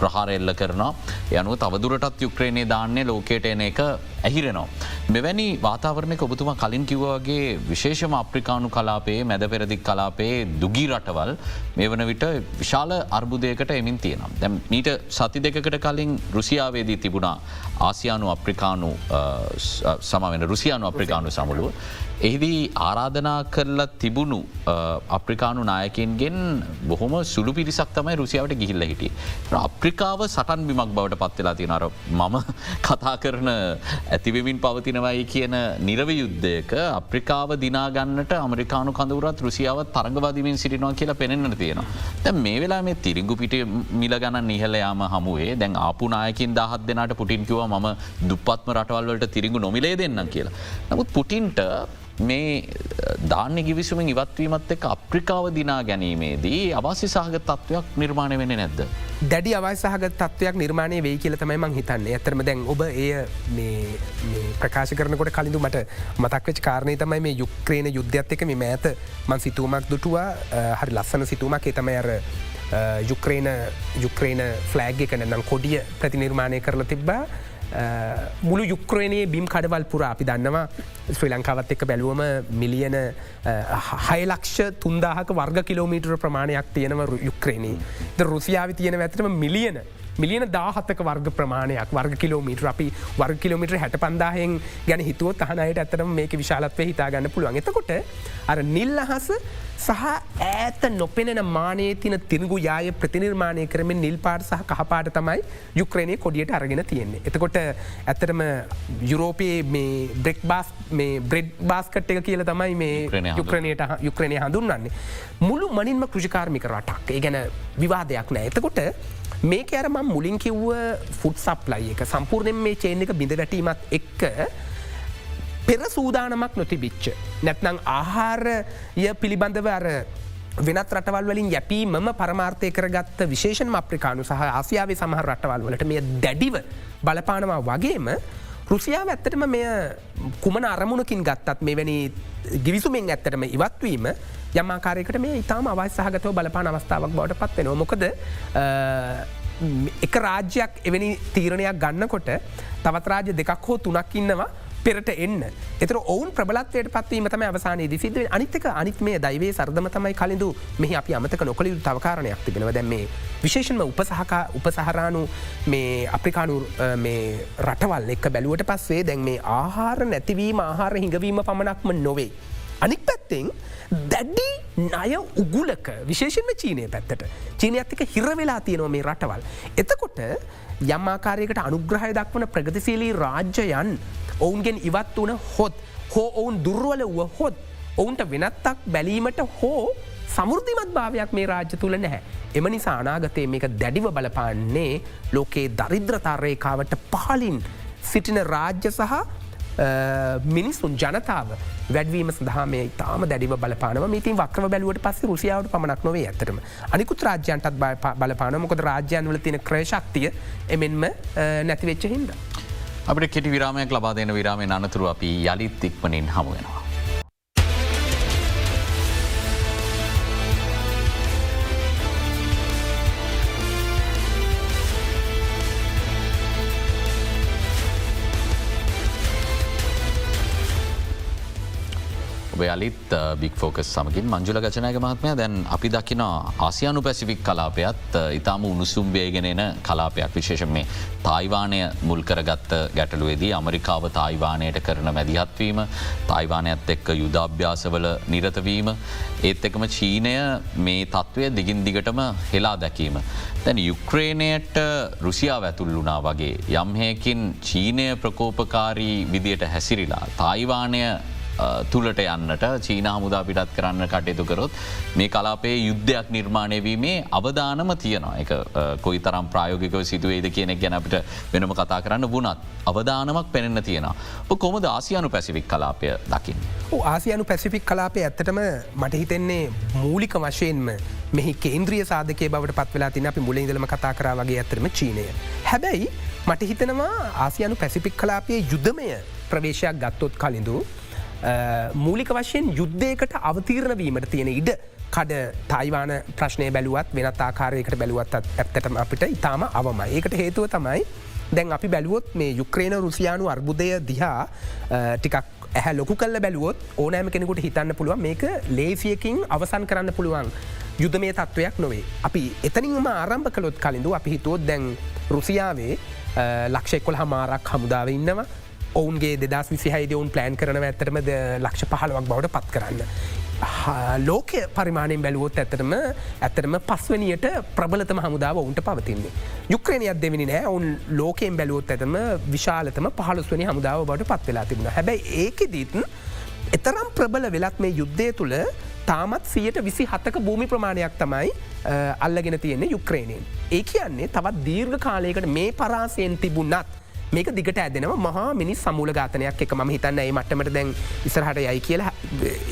ප්‍රහාර එල්ල කරනවා යනුව තවදුරටත් යුක්්‍රේණය දාන්නේ ලෝකයට එන එක ඇහිරෙනවා. මෙවැනි වාතාවරණය ඔබතුමා කලින් කිව්වාගේ විශේෂම අප්‍රිකානු කලාපේ මැද පෙරදික් කලාපේ දුගී රටවල් මේ වන විට විශාල අර්බුදයකට එමින් තියෙනම්. දැම් මීට සති දෙකට කලින් රුසියාවේදී තිබුණා ආසියානු අප්‍රිකානු සමවෙන රුසියානු අප්‍රිකානු සමුළුව. එහිදී ආරාධනා කරලා තිබුණු අප්‍රිකානු නායකන්ගෙන් බොහොම සුළු පිරිසක් තමයි රුසියාවට ගිහිල්ල හිටිය. අප්‍රිකාව සටන් බිමක් බවට පත්වෙලා තිනර මම කතා කරන ඇතිවෙමින් පවතිනවයි කියන නිරව යුද්ධයක අප්‍රිකාව දිනාගන්නට අමරිකානු කඳවරත් රුසියාව තරගවාදමින් සිටිනවා කියලා පෙනෙන්න්නට තියෙනවා. තැ මේ වෙලා මේ තිරිංගු පිට මිල ගන්න නිහල යාම හමුවේ දැන් ආපුනායකින් දහත් දෙනට පුටින්කිව ම දුපත්ම රටවල්වලට තිරිංගු නොමිලේ දෙන්න කියලා. නමුත් පුටින්ට මේ ධාන්‍ය ගිවිසුමින් ඉවත්වීමත් එක් අප්‍රිකාව දිනා ගැනීමේදී අවශ්‍ය සහග තත්ත්වයක් නිර්මාණය වෙන නැද්ද. දැඩි අවසාහග තත්වයක් නිර්මාණය වේ කියල තමයි මං හිතන්නේ. ඇතරම දැන් ඔබ එය ප්‍රකාශ කරනකොට කලින්ඳු මට මතක්වෙච් කාරණය තමයි මේ යුක්්‍රේණ යුද්ධත් එක මේ මෑත මන් සිතුවමක් දුටුවා. හරි ලස්සන සිතුමක් එතම අර යුක්්‍රේණ යුක්්‍රේණ ෆලෑග් එක නම් කොඩිය ප්‍රතිනිර්මාණය කරලා තිබ්බා. මුළු යුක්්‍රේණයේ බිම් කඩවල් පුර අපි දන්නවා. ශ්‍රී ලංකාවත් එක්ක බැලුවම මිලියන හයලක්ෂ තුන්දාහක වර්ග කිලෝමීටර ප්‍රමාණයක් තියෙනව යුක්්‍රේණී ද රුසියාව තියෙන ඇතම මිලියන මිලියන දාහත්තක වර්ග ප්‍රමාණයක් වර්ග කිලෝමීට අපි වර්ග කිලෝමිට හැට පන්දාහෙන් ගැන හිතුවත් අහනයට ඇතරම මේක විශාලත්ව හිතාගන්න පුළුවන් එතකොට අර නිල් අහස සහ ඇත නොපෙනෙන මානයේ තින තිරගු යාය ප්‍රතිනිර්මාණය කරමින් නිල් පාට සහ කහපාට තමයි යුක්‍රණය කොඩියට අරගෙන තියෙන්නේ. එතකොට ඇතරම යුරෝපයේ මේ බ්‍රෙක් බාස් මේ බ්‍රෙඩ් බාස්කට් එක කියල තමයි මේ යුක්‍රණයට යුක්‍රණය හඳුන්න්නේ. මුළු මනින්ම කෘෂිකාර්මික රටක් ඒ ගැන විවාදයක් නෑ. එතකොට මේක අර මම් මුලින් කිව්ව ෆුට් සප්ලයි එක සම්පූර්ණයෙන් මේ චේන එක බිඳ වැටීමත් එක්ක පෙර සූදානමක් නොතිබිච්ච. නැත්නං ආහාරය පිළිබඳව අර වෙනත් රටවල් වලින් යැපීමම පරමාර්ථය කරගත්ත විශේෂන් අප්‍රිකානු සහ ආසියාවේ සමහ රටවල් වලට මේ දැඩිව බලපානවා වගේම රුසියාව ඇත්තටම මෙය කුමන අරමුණකින් ගත්තත් මෙවැනි ගිවිසුමෙන් ඇත්තටම ඉවත්වීම යම්මාකාරයකට මේ ඉතාම අවස්සාහගතව බලපාන අවස්ථාවක් බවට පත්වෙනවා මොකද එක රාජ්‍යයක් එවැනි තීරණයක් ගන්නකොට තවත් රාජ්‍ය දෙකක් හෝ තුනක් ඉන්නවා. පෙරට එන්න එතර ඔවුන් ප්‍රබලත්වයට පත්වීම තම අවසානයේ සිද අනිතක අනිත් මේ දයිවේ සර්ධම තමයි කලින්ඳු මෙහි අපි අමතක නොකළ යුතු තවකාරණයක් තිබෙනව දැම මේ විශේෂන්ම උපසහක උපසහරානු මේ අප්‍රිකානු රටවල් එක් බැලුවට පස්සේ දැන් මේ ආහාර නැතිවීම ආහාර හිඟවීම පමණක්ම නොවේ. අනික් පැත්තෙන් දැඩ්ඩි ණය උගුලක විශේෂෙන්ම චීනය පැත්තට චීනයත් එක හිරවෙලා තියෙනවා මේ රටවල්. එතකොට යම්මාකාරයකට අනුග්‍රහය දක්වන ප්‍රගතිශීලී රාජ්‍යයන් ඔවුන්ගෙන් ඉවත් වන හොත්. හෝ ඔවුන් දුර්වල වුව හොත්. ඔවුන්ට වෙනත්තක් බැලීමට හෝ සමුෘධිමත් භාවයක් මේ රාජ්‍ය තුළ නැහැ. එම නිසා අනාගතය මේක දැඩිව බලපාන්නේ ලෝකයේ දරිද්‍රතාර්රයකාවට පහලින් සිටින රාජ්‍ය සහ මිනිස්සුන් ජනතාව වැඩවීම සඳහා මේ තාම දැඩිව බලපානව. මීතින් වක්ව බැලුවට පස්ස රුසියාවට පමණක් නොවේ ඇතරම අනිකුත් රාජ්‍යන්ටත් බලපාන මොකද රාජ්‍යන්වල තියෙන ක්‍රේශක්තිය එමෙන්ම නැතිවෙච්ච හින්ද. අපට කෙටි විරාමයක් ලබා දෙන විරාමය අනතුරු අපි යළිත් ඉක්මනින් හමුවෙනවා. ඔබයාලිත් බික් ෆෝකස් සමගින් මංජුල ගචනයක මහත්මය දැන් අපි දකින ආසියානු පැසිෆික් කලාපයත් ඉතාම උණුසුම්බේගෙනෙන කලාපයක් විශේෂ මේ තායිවානය මුල් කරගත්ත ගැටලුවේදී අමරිකාව තායිවානයට කරන මැදිහත්වීම තායිවානයත් එක්ක යුදාභ්‍යාසවල නිරතවීම ඒත් එකම චීනය මේ තත්ත්වය දිගින් දිගටම හෙලා දැකීම. තැන යුක්්‍රේණයට රුසියාව ඇතුල් වුණා වගේ යම්හයකින් චීනය ප්‍රකෝපකාරී විදියට හැසිරිලා. තායිවානය තුළට යන්නට චීන හමුදා පිටත් කරන්න කටයුතු කරොත් මේ කලාපේ යුද්ධයක් නිර්මාණය වීමේ අවධානම තියෙනවා එක කොයි තරම් ප්‍රයෝගිකව සිදුවේද කියනෙක් ගැන අපිට වෙනම කතා කරන්න වුණත් අවධානමක් පෙනෙන්න තියෙනවා. කොමද ආසියනු පැසිෆික් කලාපය දකිින්. ආසියනු පැසිෆික් කලාපය ඇත්තටම මට හිතෙන්නේ මූලික වශයෙන්ම මෙහි කේන්ද්‍රිය සාධකය බවට පත්වෙලා තින අපි මුලින්දලම කතා කරා වගේ ඇතරම චීනය. හැබැයි මට හිතනවා ආසියනු පැසිපික් කලාපයේ යුද්ධමය ප්‍රවේශයක් ගත්තොත් කලින්ඳු මූලික වශයෙන් යුද්ධයකට අවතීරණ වීමට තියෙන ඉඩ කඩ තයිවාන ප්‍රශ්නය බැලුවත් වෙනත් ආකාරයකට බැලුවත් ඇත්තටම අපිට ඉතාම අවම ඒකට හේතුව තමයි දැන් අපි බැලුවොත් මේ යුක්‍රේන රුසියානු අර්බුදය දිහා ටිකක් ඇහ ලොකු කල්ල බැලුවොත් ඕනෑම කෙනෙකුට හිතන්න පුළුවන් මේක ලේසියකින් අවසන් කරන්න පුළුවන් යුද මේ තත්ත්වයක් නොවේ. අපි එතනින්ම ආරම්භ කළොත් කලින්ඳු අපි හිතුවොත් දැන් රුසියාවේ ලක්ෂෙක්කොල් හමාරක් හමුදාව ඉන්නවා ඔවුන්ගේ දෙදස් විසිහයි ඔවුන් ප්ලෑන් කරන ඇතරම ලක්ෂ පහලවක් බවට පත් කරන්න. ලෝකය පරිමාණයෙන් බැලුවොත් ඇතරම ඇතරම පස්වනියට ප්‍රබලතම හමුදාව ඔවුන්ට පවතින්නේ. යුක්‍රණයක් දෙවිනි නෑ ඔවුන් ලෝකයෙන් බැලුවොත් ඇතම විශාලතම පහලස්වනි හමුදාව බවට පත් වෙලා තිබුණ හැබැයි ඒක දීතන් එතරම් ප්‍රබල වෙලත් මේ යුද්ධය තුළ තාමත් සියට විසි හත්තක භූමි ප්‍රමාණයක් තමයි අල්ලගෙන තියෙන්නේ යුක්‍රේණයෙන්. ඒ කියන්නේ තවත් දීර්ඝ කාලයකට මේ පරාසයෙන් තිබුන්නත්. මේක දිගට ඇදෙනව මහා මිනිස් සමූල ගාතනයක් එක ම හිතන්න ඒ මටමට දැන් ඉසරහට යයි කියලා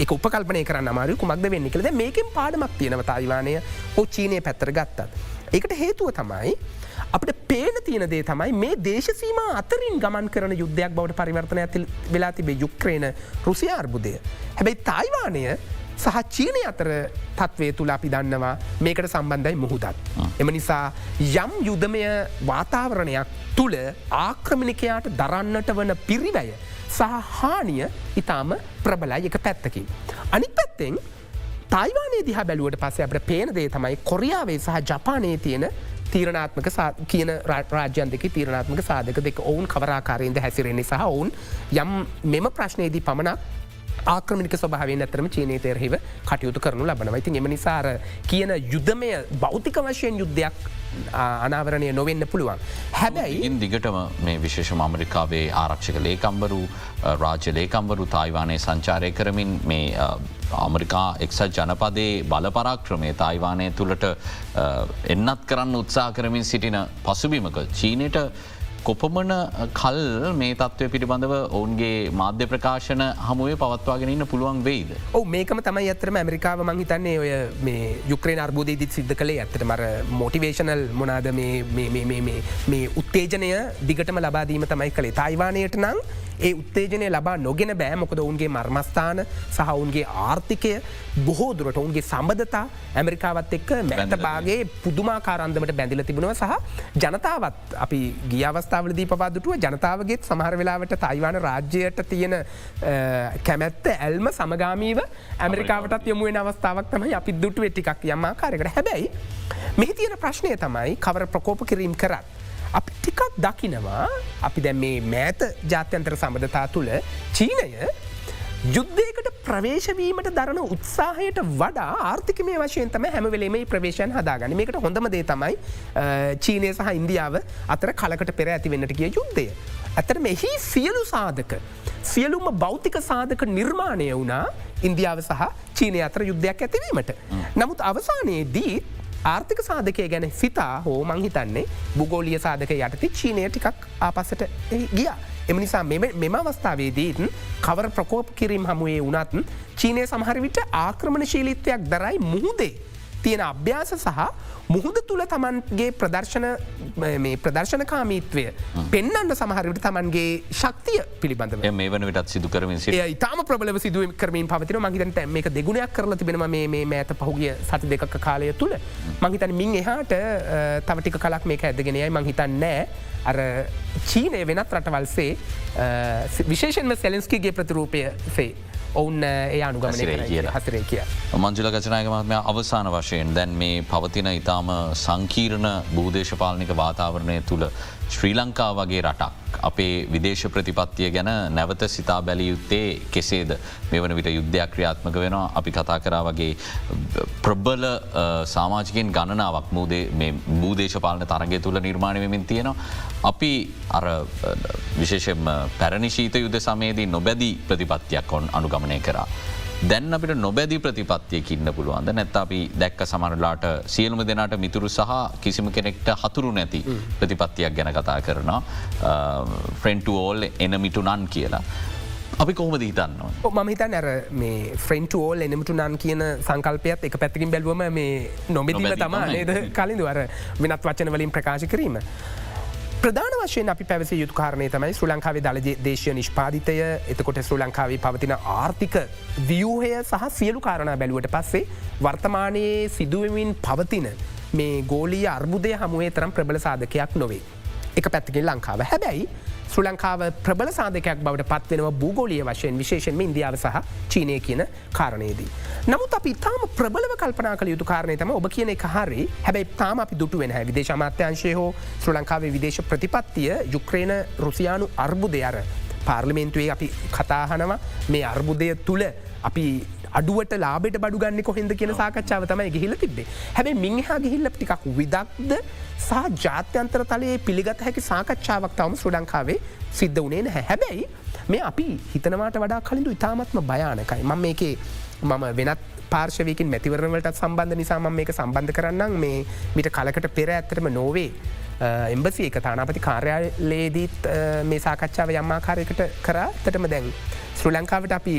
එක උපකල්පනය කරන්න අමාරු කුමක්ද වෙන්න කළද මේකෙන් පාඩමක් තියෙනව තායිවානය හෝ චීනය පැත්තර ගත්තත්. ඒකට හේතුව තමයි අපට පේන තියන දේ තමයි මේ දේශසීම අතරින් ගමන් කරන යුද්ධයක් බවට පරිවර්තන ඇති වෙලා තිබේ යුක්්‍රේන රුසිය අර්බුදය. හැබැයි තායිවානය සහ චීනය අතර තත්වේ තුළ අපි දන්නවා මේකට සම්බන්ධයි මුහුදත්. එම නිසා යම් යුදමය වාතාවරණයක් තුළ ආක්‍රමිණිකයාට දරන්නට වන පිරිවැය සහ හානිය ඉතාම ප්‍රබලයි එක පැත්තකින්. අනික් පැත්තෙන් තයිවානේ දිහ බැලුවට පස්සේ අපට පේනදේ තමයි කොරියාවේ සහ ජපානයේ තියෙන තීරණාත්මක කියන රාජ්‍යන් දෙක තීරණාත්මක සාධක දෙක ඔවුන් කවරාකාරයෙන්ද හැසිරෙන්නේ සහ ඔවුන් යම් මෙම ප්‍රශ්නයේදී පමණක් ආක්‍රමික ස්වභාවෙන් ඇතරම චීනය තෙරහිව කටයුතු කරනු ලබනවා ඉතින් එම නිසාර කියන යුද්ධමය භෞතික වශයෙන් යුද්ධයක් අනාවරණය නොවෙන්න පුළුවන්. හැබැයි ඉන් දිගටම මේ විශේෂම අමරිකාවේ ආරක්ෂක ලේකම්බරු රාජ්‍ය ලේකම්බරු තායිවානය සංචාරය කරමින් මේ අමරිකා එක්සත් ජනපදේ බලපරාක්‍රමය තායිවානය තුළට එන්නත් කරන්න උත්සා කරමින් සිටින පසුබිමක චීනයට කොපමන කල් මේ තත්වය පිළිබඳව ඔවුන්ගේ මාධ්‍ය ප්‍රකාශන හමුවේ පවත්වාගෙනන්න පුළුවන් වෙයිද. ඕ මේකම තමයි ඇතරම ඇමරිකාව මංහිතන්නේ ඔය මේ යුක්‍රේ අර්බෝධයදිත් සිද්ධ කළේ ඇතට මර මොටිවේශනල් මොනාද මේ උත්තේජනය දිගටම ලබාදීම තමයි කළේ තයිවානයට නං ඒ උත්තේජනය ලබා නොගෙන බෑ මොකද ඔවුන්ගේ මර්මස්ථාන සහ ඔවුන්ගේ ආර්ථිකය බොහෝ දුරට ඔවුන්ගේ සම්බධතා ඇමරිකාවත් එක්ක මැතබාගේ පුදුමාකාරන්දමට බැඳිල තිබුණව සහ ජනතාවත් අපි ගියවස්ථාවලදී පවාදුටුව ජනතාවගේත් සමහර වෙලාවට තයිවාන රාජ්‍යයට තියෙන කැමැත්ත ඇල්ම සමගාමීව ඇමරිකාවටත් යොමුුවෙන් අවස්ථාවක් තමයි අපි දුටුව ටිකක් යම්මාකාරකට හැබැයි මෙහි තියෙන ප්‍රශ්නය තමයි කවර ප්‍රකෝප කිරීම් කරත්. අපි ටිකක් දකිනවා අපි දැ මේ මෑත ජාත්‍යන්තර සබඳතා තුළ චීනය යුද්ධයකට ප්‍රවේශවීමට දරන උත්සාහයට වඩා ආර්ථික මේ වශයෙන් තම හැමවෙලේම ප්‍රවේශයන් හදාගන මේකට හොඳම දේ තමයි චීනය සහ ඉන්දියාව අතර කලකට පෙර ඇතිවෙන්නට කිය යුද්ධය. ඇතර මෙහි සියලු සාධක. සියලුම භෞතික සාධක නිර්මාණය වුණා ඉන්දියාව සහ චීනය අතර යුද්ධයක් ඇතිවීමට. නමුත් අවසානයේදී ආර්ථික සාධකය ගැන සිතා හෝ මංහිතන්නේ බුගෝලිය සාධක යටති චීනය ටිකක් ආපසට ගිය. එම නිසා මෙම අවස්ථාවේදීත් කවර ප්‍රකෝප කිරීම් හමුවේ වනත් චීනය සමහරවිට ආක්‍රමණ ශීලිත්වයක් දරයි මුහුදේ තියෙන අභ්‍යාස සහ මුහුද තුළ තමන්ගේ ප්‍රදර්ශන ප්‍රදර්ශනකාමීත්වය පෙන්න්නට සමහරට තමන්ගේ ශක්තිය පිළිබඳව. මේ වන විටත් සිදු කරමින් ඉතාම ප්‍රබල සිදුව කරමින් පවතින මහිතන්ට මේක දෙගුණයක් කරල තිබෙන මේ මෑත පහුගිය සති දෙක කාලය තුළ මහිතන මින් එහාට තවටික කලක් මේක ඇදගෙනයයි මංහිතන් නෑ. අර චීනය වෙනත් රටවල්සේ විශේෂන්ම සෙලන්ස්කිගේ ප්‍රතිරූපය සේ ඔවුන් ඒ අනුගමනය කිය හතරේ කිය. මංජුල ගචනායක මහත්මය අවසාන වශයෙන් දැන් මේ පවතින ඉතාම සංකීර්ණ භූදේශපාලනික වාතාවරණය තුළ ශ්‍රී ලංකා වගේ රටක්. අපේ විදේශ ප්‍රතිපත්තිය ගැන නැවත සිතා බැලිය යුත්තේ කෙසේද මේ වන විට යුද්ධයක් ක්‍රියාත්මක වෙනවා අපි කතා කරා වගේ ප්‍රබ්බල සාමාජිකෙන් ගණනාවක් මූදේ භූදේශපාලන තරගේ තුළ නිර්මාණයමින් තියෙනවා. අපි අර විශේෂෙන් පැරණි ශීත යුද්ධ සමේදී නොබැදී ප්‍රතිපත්තියක් කොන් අනුගමනය කරා. දැන් අපිට නොබැදි ප්‍රතිපත්තියක ඉන්න පුළුවන්ද? නැත්ත අපි දැක්ක සමරලාට සියලුම දෙනාට මිතුරු සහ කිසිම කෙනෙක්ට හතුරු නැති ප්‍රතිපත්තියක් ගැන කතා කරනවා. ෆ්‍රෙන්ටෝල් එනමිටු නන් කියලා. අපි කොහොම දීතන්න මම හිත නැර මේ ෆ්‍රෙන්ටෝල් එනමට නන් කියන සංකල්පයත් එක පැත්තිකින් බැලුවම මේ නොමිදිල තමා නේද? කලින්දුවර වෙනත් වචන වලින් ප්‍රකාශ කිරීම. ප්‍රධාන වශයෙන් අපි පැවසි යුතු කාරණය තමයි ශ්‍ර ලංකාවේ දල දේශය නිෂ්පාධිතය එතකොට ශ්‍ර ලංකාවේ පවතින ආර්ථික වියූහය සහ සියලු කාරණ බැලුවට පස්සේ වර්තමානයේ සිදුවමින් පවතින මේ ගෝලී අර්බුදය හමුවේ තරම් ප්‍රබල සාධකයක් නොවේ. එක පැත්තිකින් ලංකාව හැබැයි ශ්‍ර ලංකාව ප්‍රබල සාධකයක් බවට පත්වෙනව භූගෝලිය වශයෙන් විශේෂෙන්ම ඉන්දියාව සහ චීනය කියන කාරණයේදී. නමුත් අපි තාම ප්‍රබලව කල්පනා කළ යුතු කාරණය තම ඔබ කියන එක හරි. හැබැයි තාම අපි දුට වෙන විදේශ අමාත්‍යංශය හෝ ශ්‍ර ලංකාවේ විදේශ ප්‍රතිපත්තිය යුක්්‍රේන රුසියානු අර්බුදය අර පාර්ලිමේන්තුවේ අපි කතාහනවා මේ අර්බුදය තුළ අපි අඩුවට ලාබට බඩු ගන්න කොහෙද කියන සාකච්ඡාව තමයි ගිහිල තිබේ හැබැ මිනිහා ගිහිල්ල ටිකක් විදක්ද සහ ජාත්‍යන්තර තලයේ පිළිගත හැකි සාකච්ඡාවක් තවම ශ්‍ර ලංකාවේ සිද්ධ වනේ නැහැ. හැබැයි මේ අපි හිතනවාට වඩා කලින්ඳු ඉතාමත්ම භයානකයි. මම මේකේ මම වෙනත් පාර්ශවයකින් මැතිවරණවලට සම්බන්ධ නිසාම මේක සම්බන්ධ කරන්නම්. මේ මිට කලකට පෙර ඇත්තරම නොවේ එම්බසි එක තානාපති කාර්යාලයේදීත් මේ සාකච්ඡාව යම්මාකාරයකට කරතටම දැන් ශ්‍ර ලංකාවට අපි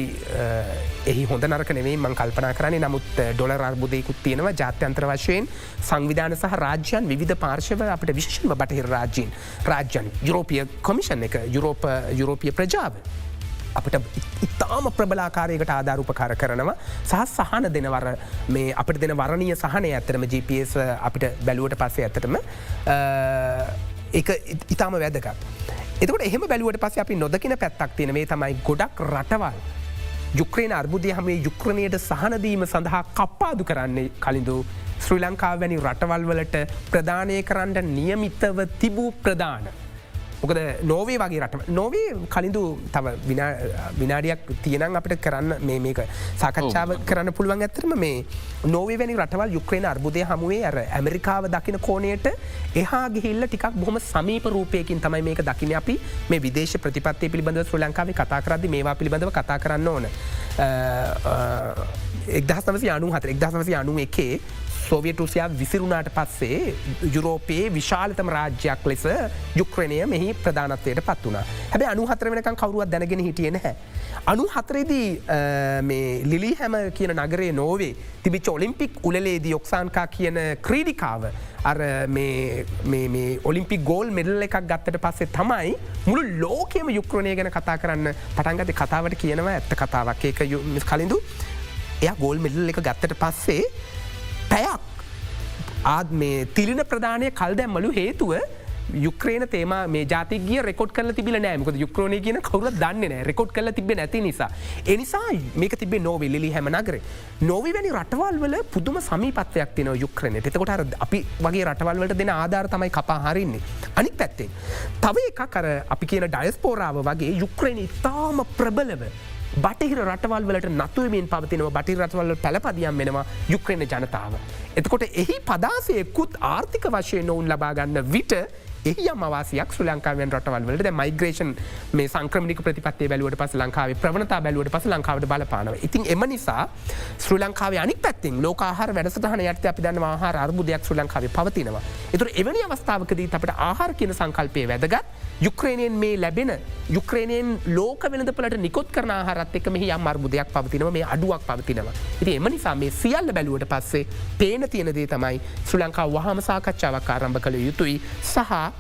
එහි හොඳ නරක නෙවේ මං කල්පනා කරන්නේ නමුත් ඩොල අර්බුදයකුත් තියෙනවා ජාත්‍යන්ත්‍ර වශයෙන් සංවිධාන සහ රාජ්‍යන් විධ පාර්ශව අපට විශෂම බටහිර රාජ්‍යන් රාජ්‍යන් යුරෝපිය කොමිෂන් එක යුරෝප යුරෝපිය ප්‍රජාව. අපට ඉතාම ප්‍රබලාකාරයකට ආධාරූපකාර කරනවා සහ සහන දෙනවර මේ අපට දෙන වරණය සහනය ඇතරම GPS අපිට බැලුවට පස්සේ ඇතටම ඒ ඉතාම වැදකත්. එතකට එහෙම බැලුවට පස අපි නොදකින පැත්තක් තියෙනවේ තමයි ගොඩක් රටවල්. යුක්්‍රේන අර්බුදය හමේ යුක්්‍රණයට සහනදීම සඳහා කප්පාදු කරන්නේ කලින්දු ශ්‍රී ලංකාව වැනි රටවල් වලට ප්‍රධානය කරන්න නියමිතව තිබූ ප්‍රධාන. මොකද නෝවේ වගේ රට නොවේ කලින්දු තව විනාඩියක් තියනං අපට කරන්න මේක සාකච්ඡාව කරන්න පුළුවන් ඇතරම මේ නොවේ වැනි රටවල් යුක්්‍රේන අර්බුදය හමුවේ අර ඇමරිකාව දකින කෝනයට එහා ගිහිල්ල ටිකක් බොහම සමීප රූපයකින් තමයි මේක දකින අපි මේ විදේශ ප්‍රතිපත්ති පිළිබඳ ශ්‍ර ලංකාව කතා කරදදි මේවා පිළිබඳව කතා කරන්න ඕන. එක්දහස්නවසි අනු හත එක්දහසවසි අනු එකේ සෝවියට රුසියා විසිරුණාට පස්සේ යුරෝපයේ විශාලතම රාජ්‍යයක් ලෙස යුක්්‍රණය මෙහි ප්‍රධානත්වයට පත් වුණ. හැබැ අනු හතර වෙනකම් කවරුවත් දැනගෙන හිටිය නැහැ. අනු හතරේදී ලිලි හැම කියන නගරේ නෝවේ. තිබිච ඔලිම්පික් උලේදී යොක්සාන්කා කියන ක්‍රීඩිකාව අර ඔලිම්පි ගෝල් මෙඩල් එකක් ගත්තට පස්සේ තමයි මුළු ලෝකයම යුක්්‍රණය ගැන කතා කරන්න පටන්ගත කතාවට කියනවා ඇත්ත කතාවක්. ඒක කලින්දු එය ගෝල් මෙඩල් එක ගත්තට පස්සේ පැයක් ආත් මේ තිලින ප්‍රධානය කල් දැම්මලු හේතුව යුක්‍රේන තේම මේ ජාතිගේ රෙකොඩ් කල තිබිල නෑමක යුක්‍රෝණය කියන කවර දන්න නෑ රෙකොඩ් කල තිබ නැති නිසා. එනිසා මේක තිබේ නොවේ ලිලි හැම නගර. නොවි වැනි රටවල් වල පුදුම සමීපත්වයක් තින යුක්‍රන එතකොට අපි වගේ රටවල්වලට දෙන ආධාර තමයි කපා හරින්නේ. අනික් පැත්තේ. තව එකක් කර අපි කියන ඩයස්පෝරාව වගේ යුක්‍රණ ඉතාම ප්‍රබලව බටහිර රටවල් වලට නතුවමින් පවතිනව බටි රටවල්ල පැළපදියම් වෙනවා යුක්‍රණ ජනතාව. එතකොට එහි පදාසයකුත් ආර්ථික වශයෙන් ඔවුන් ලබාගන්න විට එහි අමවාසයක් ශ්‍ර ලංකාවෙන් රටවල්වලට මයිග්‍රේෂන් මේ සංක්‍රමික ප්‍රතිපත්තේ බැලුවට පස ලංකාවේ ප්‍රවණතා බැලුවට පස ලංකාවට බලපානව ඉතින් එම නිසා ශ්‍ර ලංකාවේ අනි පැත්තින් ලෝකාහර වැඩසටහන යට අපි දන්න ආහාර අර්බුදයක් ශ්‍ර ලංකාවේ පවතිනවා. එතුර එවැනි අවස්ථාවකදී අපට ආහාර කියන සංකල්පය වැදගත් යුක්්‍රේණයෙන් මේ ලැබෙන යුක්්‍රේණයෙන් ලෝක වෙනදපලට නිකොත් කරන ආහරත් එක මෙහි අම් අර්බුදයක් පවතිනව මේ අඩුවක් පවතිනවා. ඉති එම නිසා මේ සියල්ල බැලුවට පස්සේ පේන තියෙනදේ තමයි ශ්‍ර ලංකා වහම සාකච්ඡාවක් ආරම්භ කළ යුතුයි සහ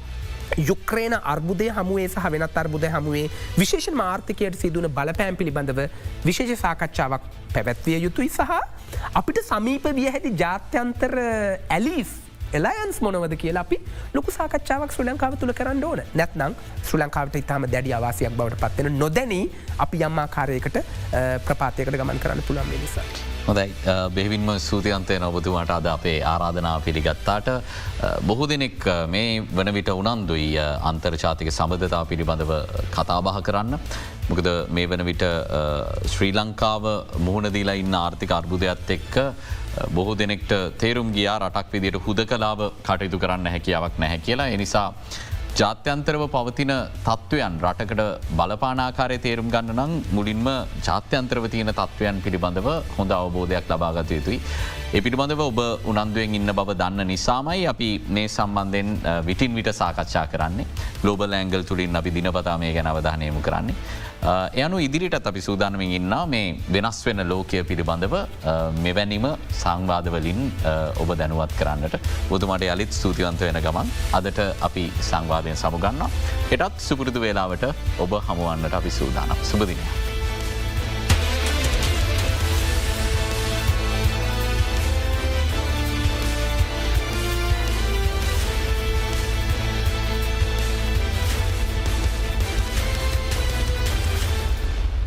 යුක්්‍රේන අර්බුදය හමුවේ සහ වෙනත් අර්බුද හමුවේ විශේෂ මාර්ථකයට සිදුවන බලපෑම් පිළිබඳව විශේෂ සාකච්ඡාවක් පැවැත්විය යුතුයි සහ අපිට සමීප විය හැති ජාත්‍යන්තර ඇලිස් එලයන්ස් මොනවද කියලා අපි ලොකු සාකච්ඡාවක් ශ්‍ර ලංකාව තුළ කරන්න ඕන නැත්නම් ශ්‍ර ලංකාවට ඉතාම දැඩි අවාසයක් බවට පත්වෙන නොදැනී අපි යම්මාකාරයකට ප්‍රපාතයකට ගමන් කරන්න පුළන් නිසා. හොදයි බෙහිවින්ම සූතියන්තය නොබතුමට අද අපේ ආරාධනා පිළිගත්තාට. බොහෝ දෙනෙක් මේ වන විට උනන්දුයි අන්තර්ජාතික සබඳතා පිළිබඳව කතාබහ කරන්න. මොකද මේ වන විට ශ්‍රී ලංකාව මුහුණදීලා ඉන්න ආර්ථික අර්බුදයක්ත් එක්ක බොහෝ දෙනෙක්ට තේරුම් ගියා රටක් විදියට හුද කලාව කටයුතු කරන්න හැකියාවක් නැහැ කියලා. එනිසා ජාත්‍යන්තරව පවතින තත්ත්වයන් රටකට බලපානාකාරය තේරුම් ගන්න නම් මුලින්ම ජාත්‍යන්ත්‍රව තියෙන තත්ත්වයන් පිළිබඳව හොඳ අවබෝධයක් ලබාගත යුතුයි. ඒ පිළිබඳව ඔබ උනන්දුවෙන් ඉන්න බව දන්න නිසාමයි අපි මේ සම්බන්ධෙන් විටින් විට සාකච්ඡා කරන්නේ ලෝබල් ඇංගල් තුළින් අපි දිනපතාමය ගැන අවධානයමු කරන්නේ. එයනු ඉදිරිටත් අපි සූදානමින් ඉන්න මේ වෙනස් වෙන ලෝකය පිළිබඳව මෙවැනිම සංවාදවලින් ඔබ දැනුවත් කරන්නට බුදුමට යළිත් ස්තුතිවන්ත වෙන ගමන් අදට අපි සංවාධයෙන් සමුගන්න. හෙටත් සුපුරුදු වේලාවට ඔබ හමුවන්නට අපි සූදානම් සුපදිනය.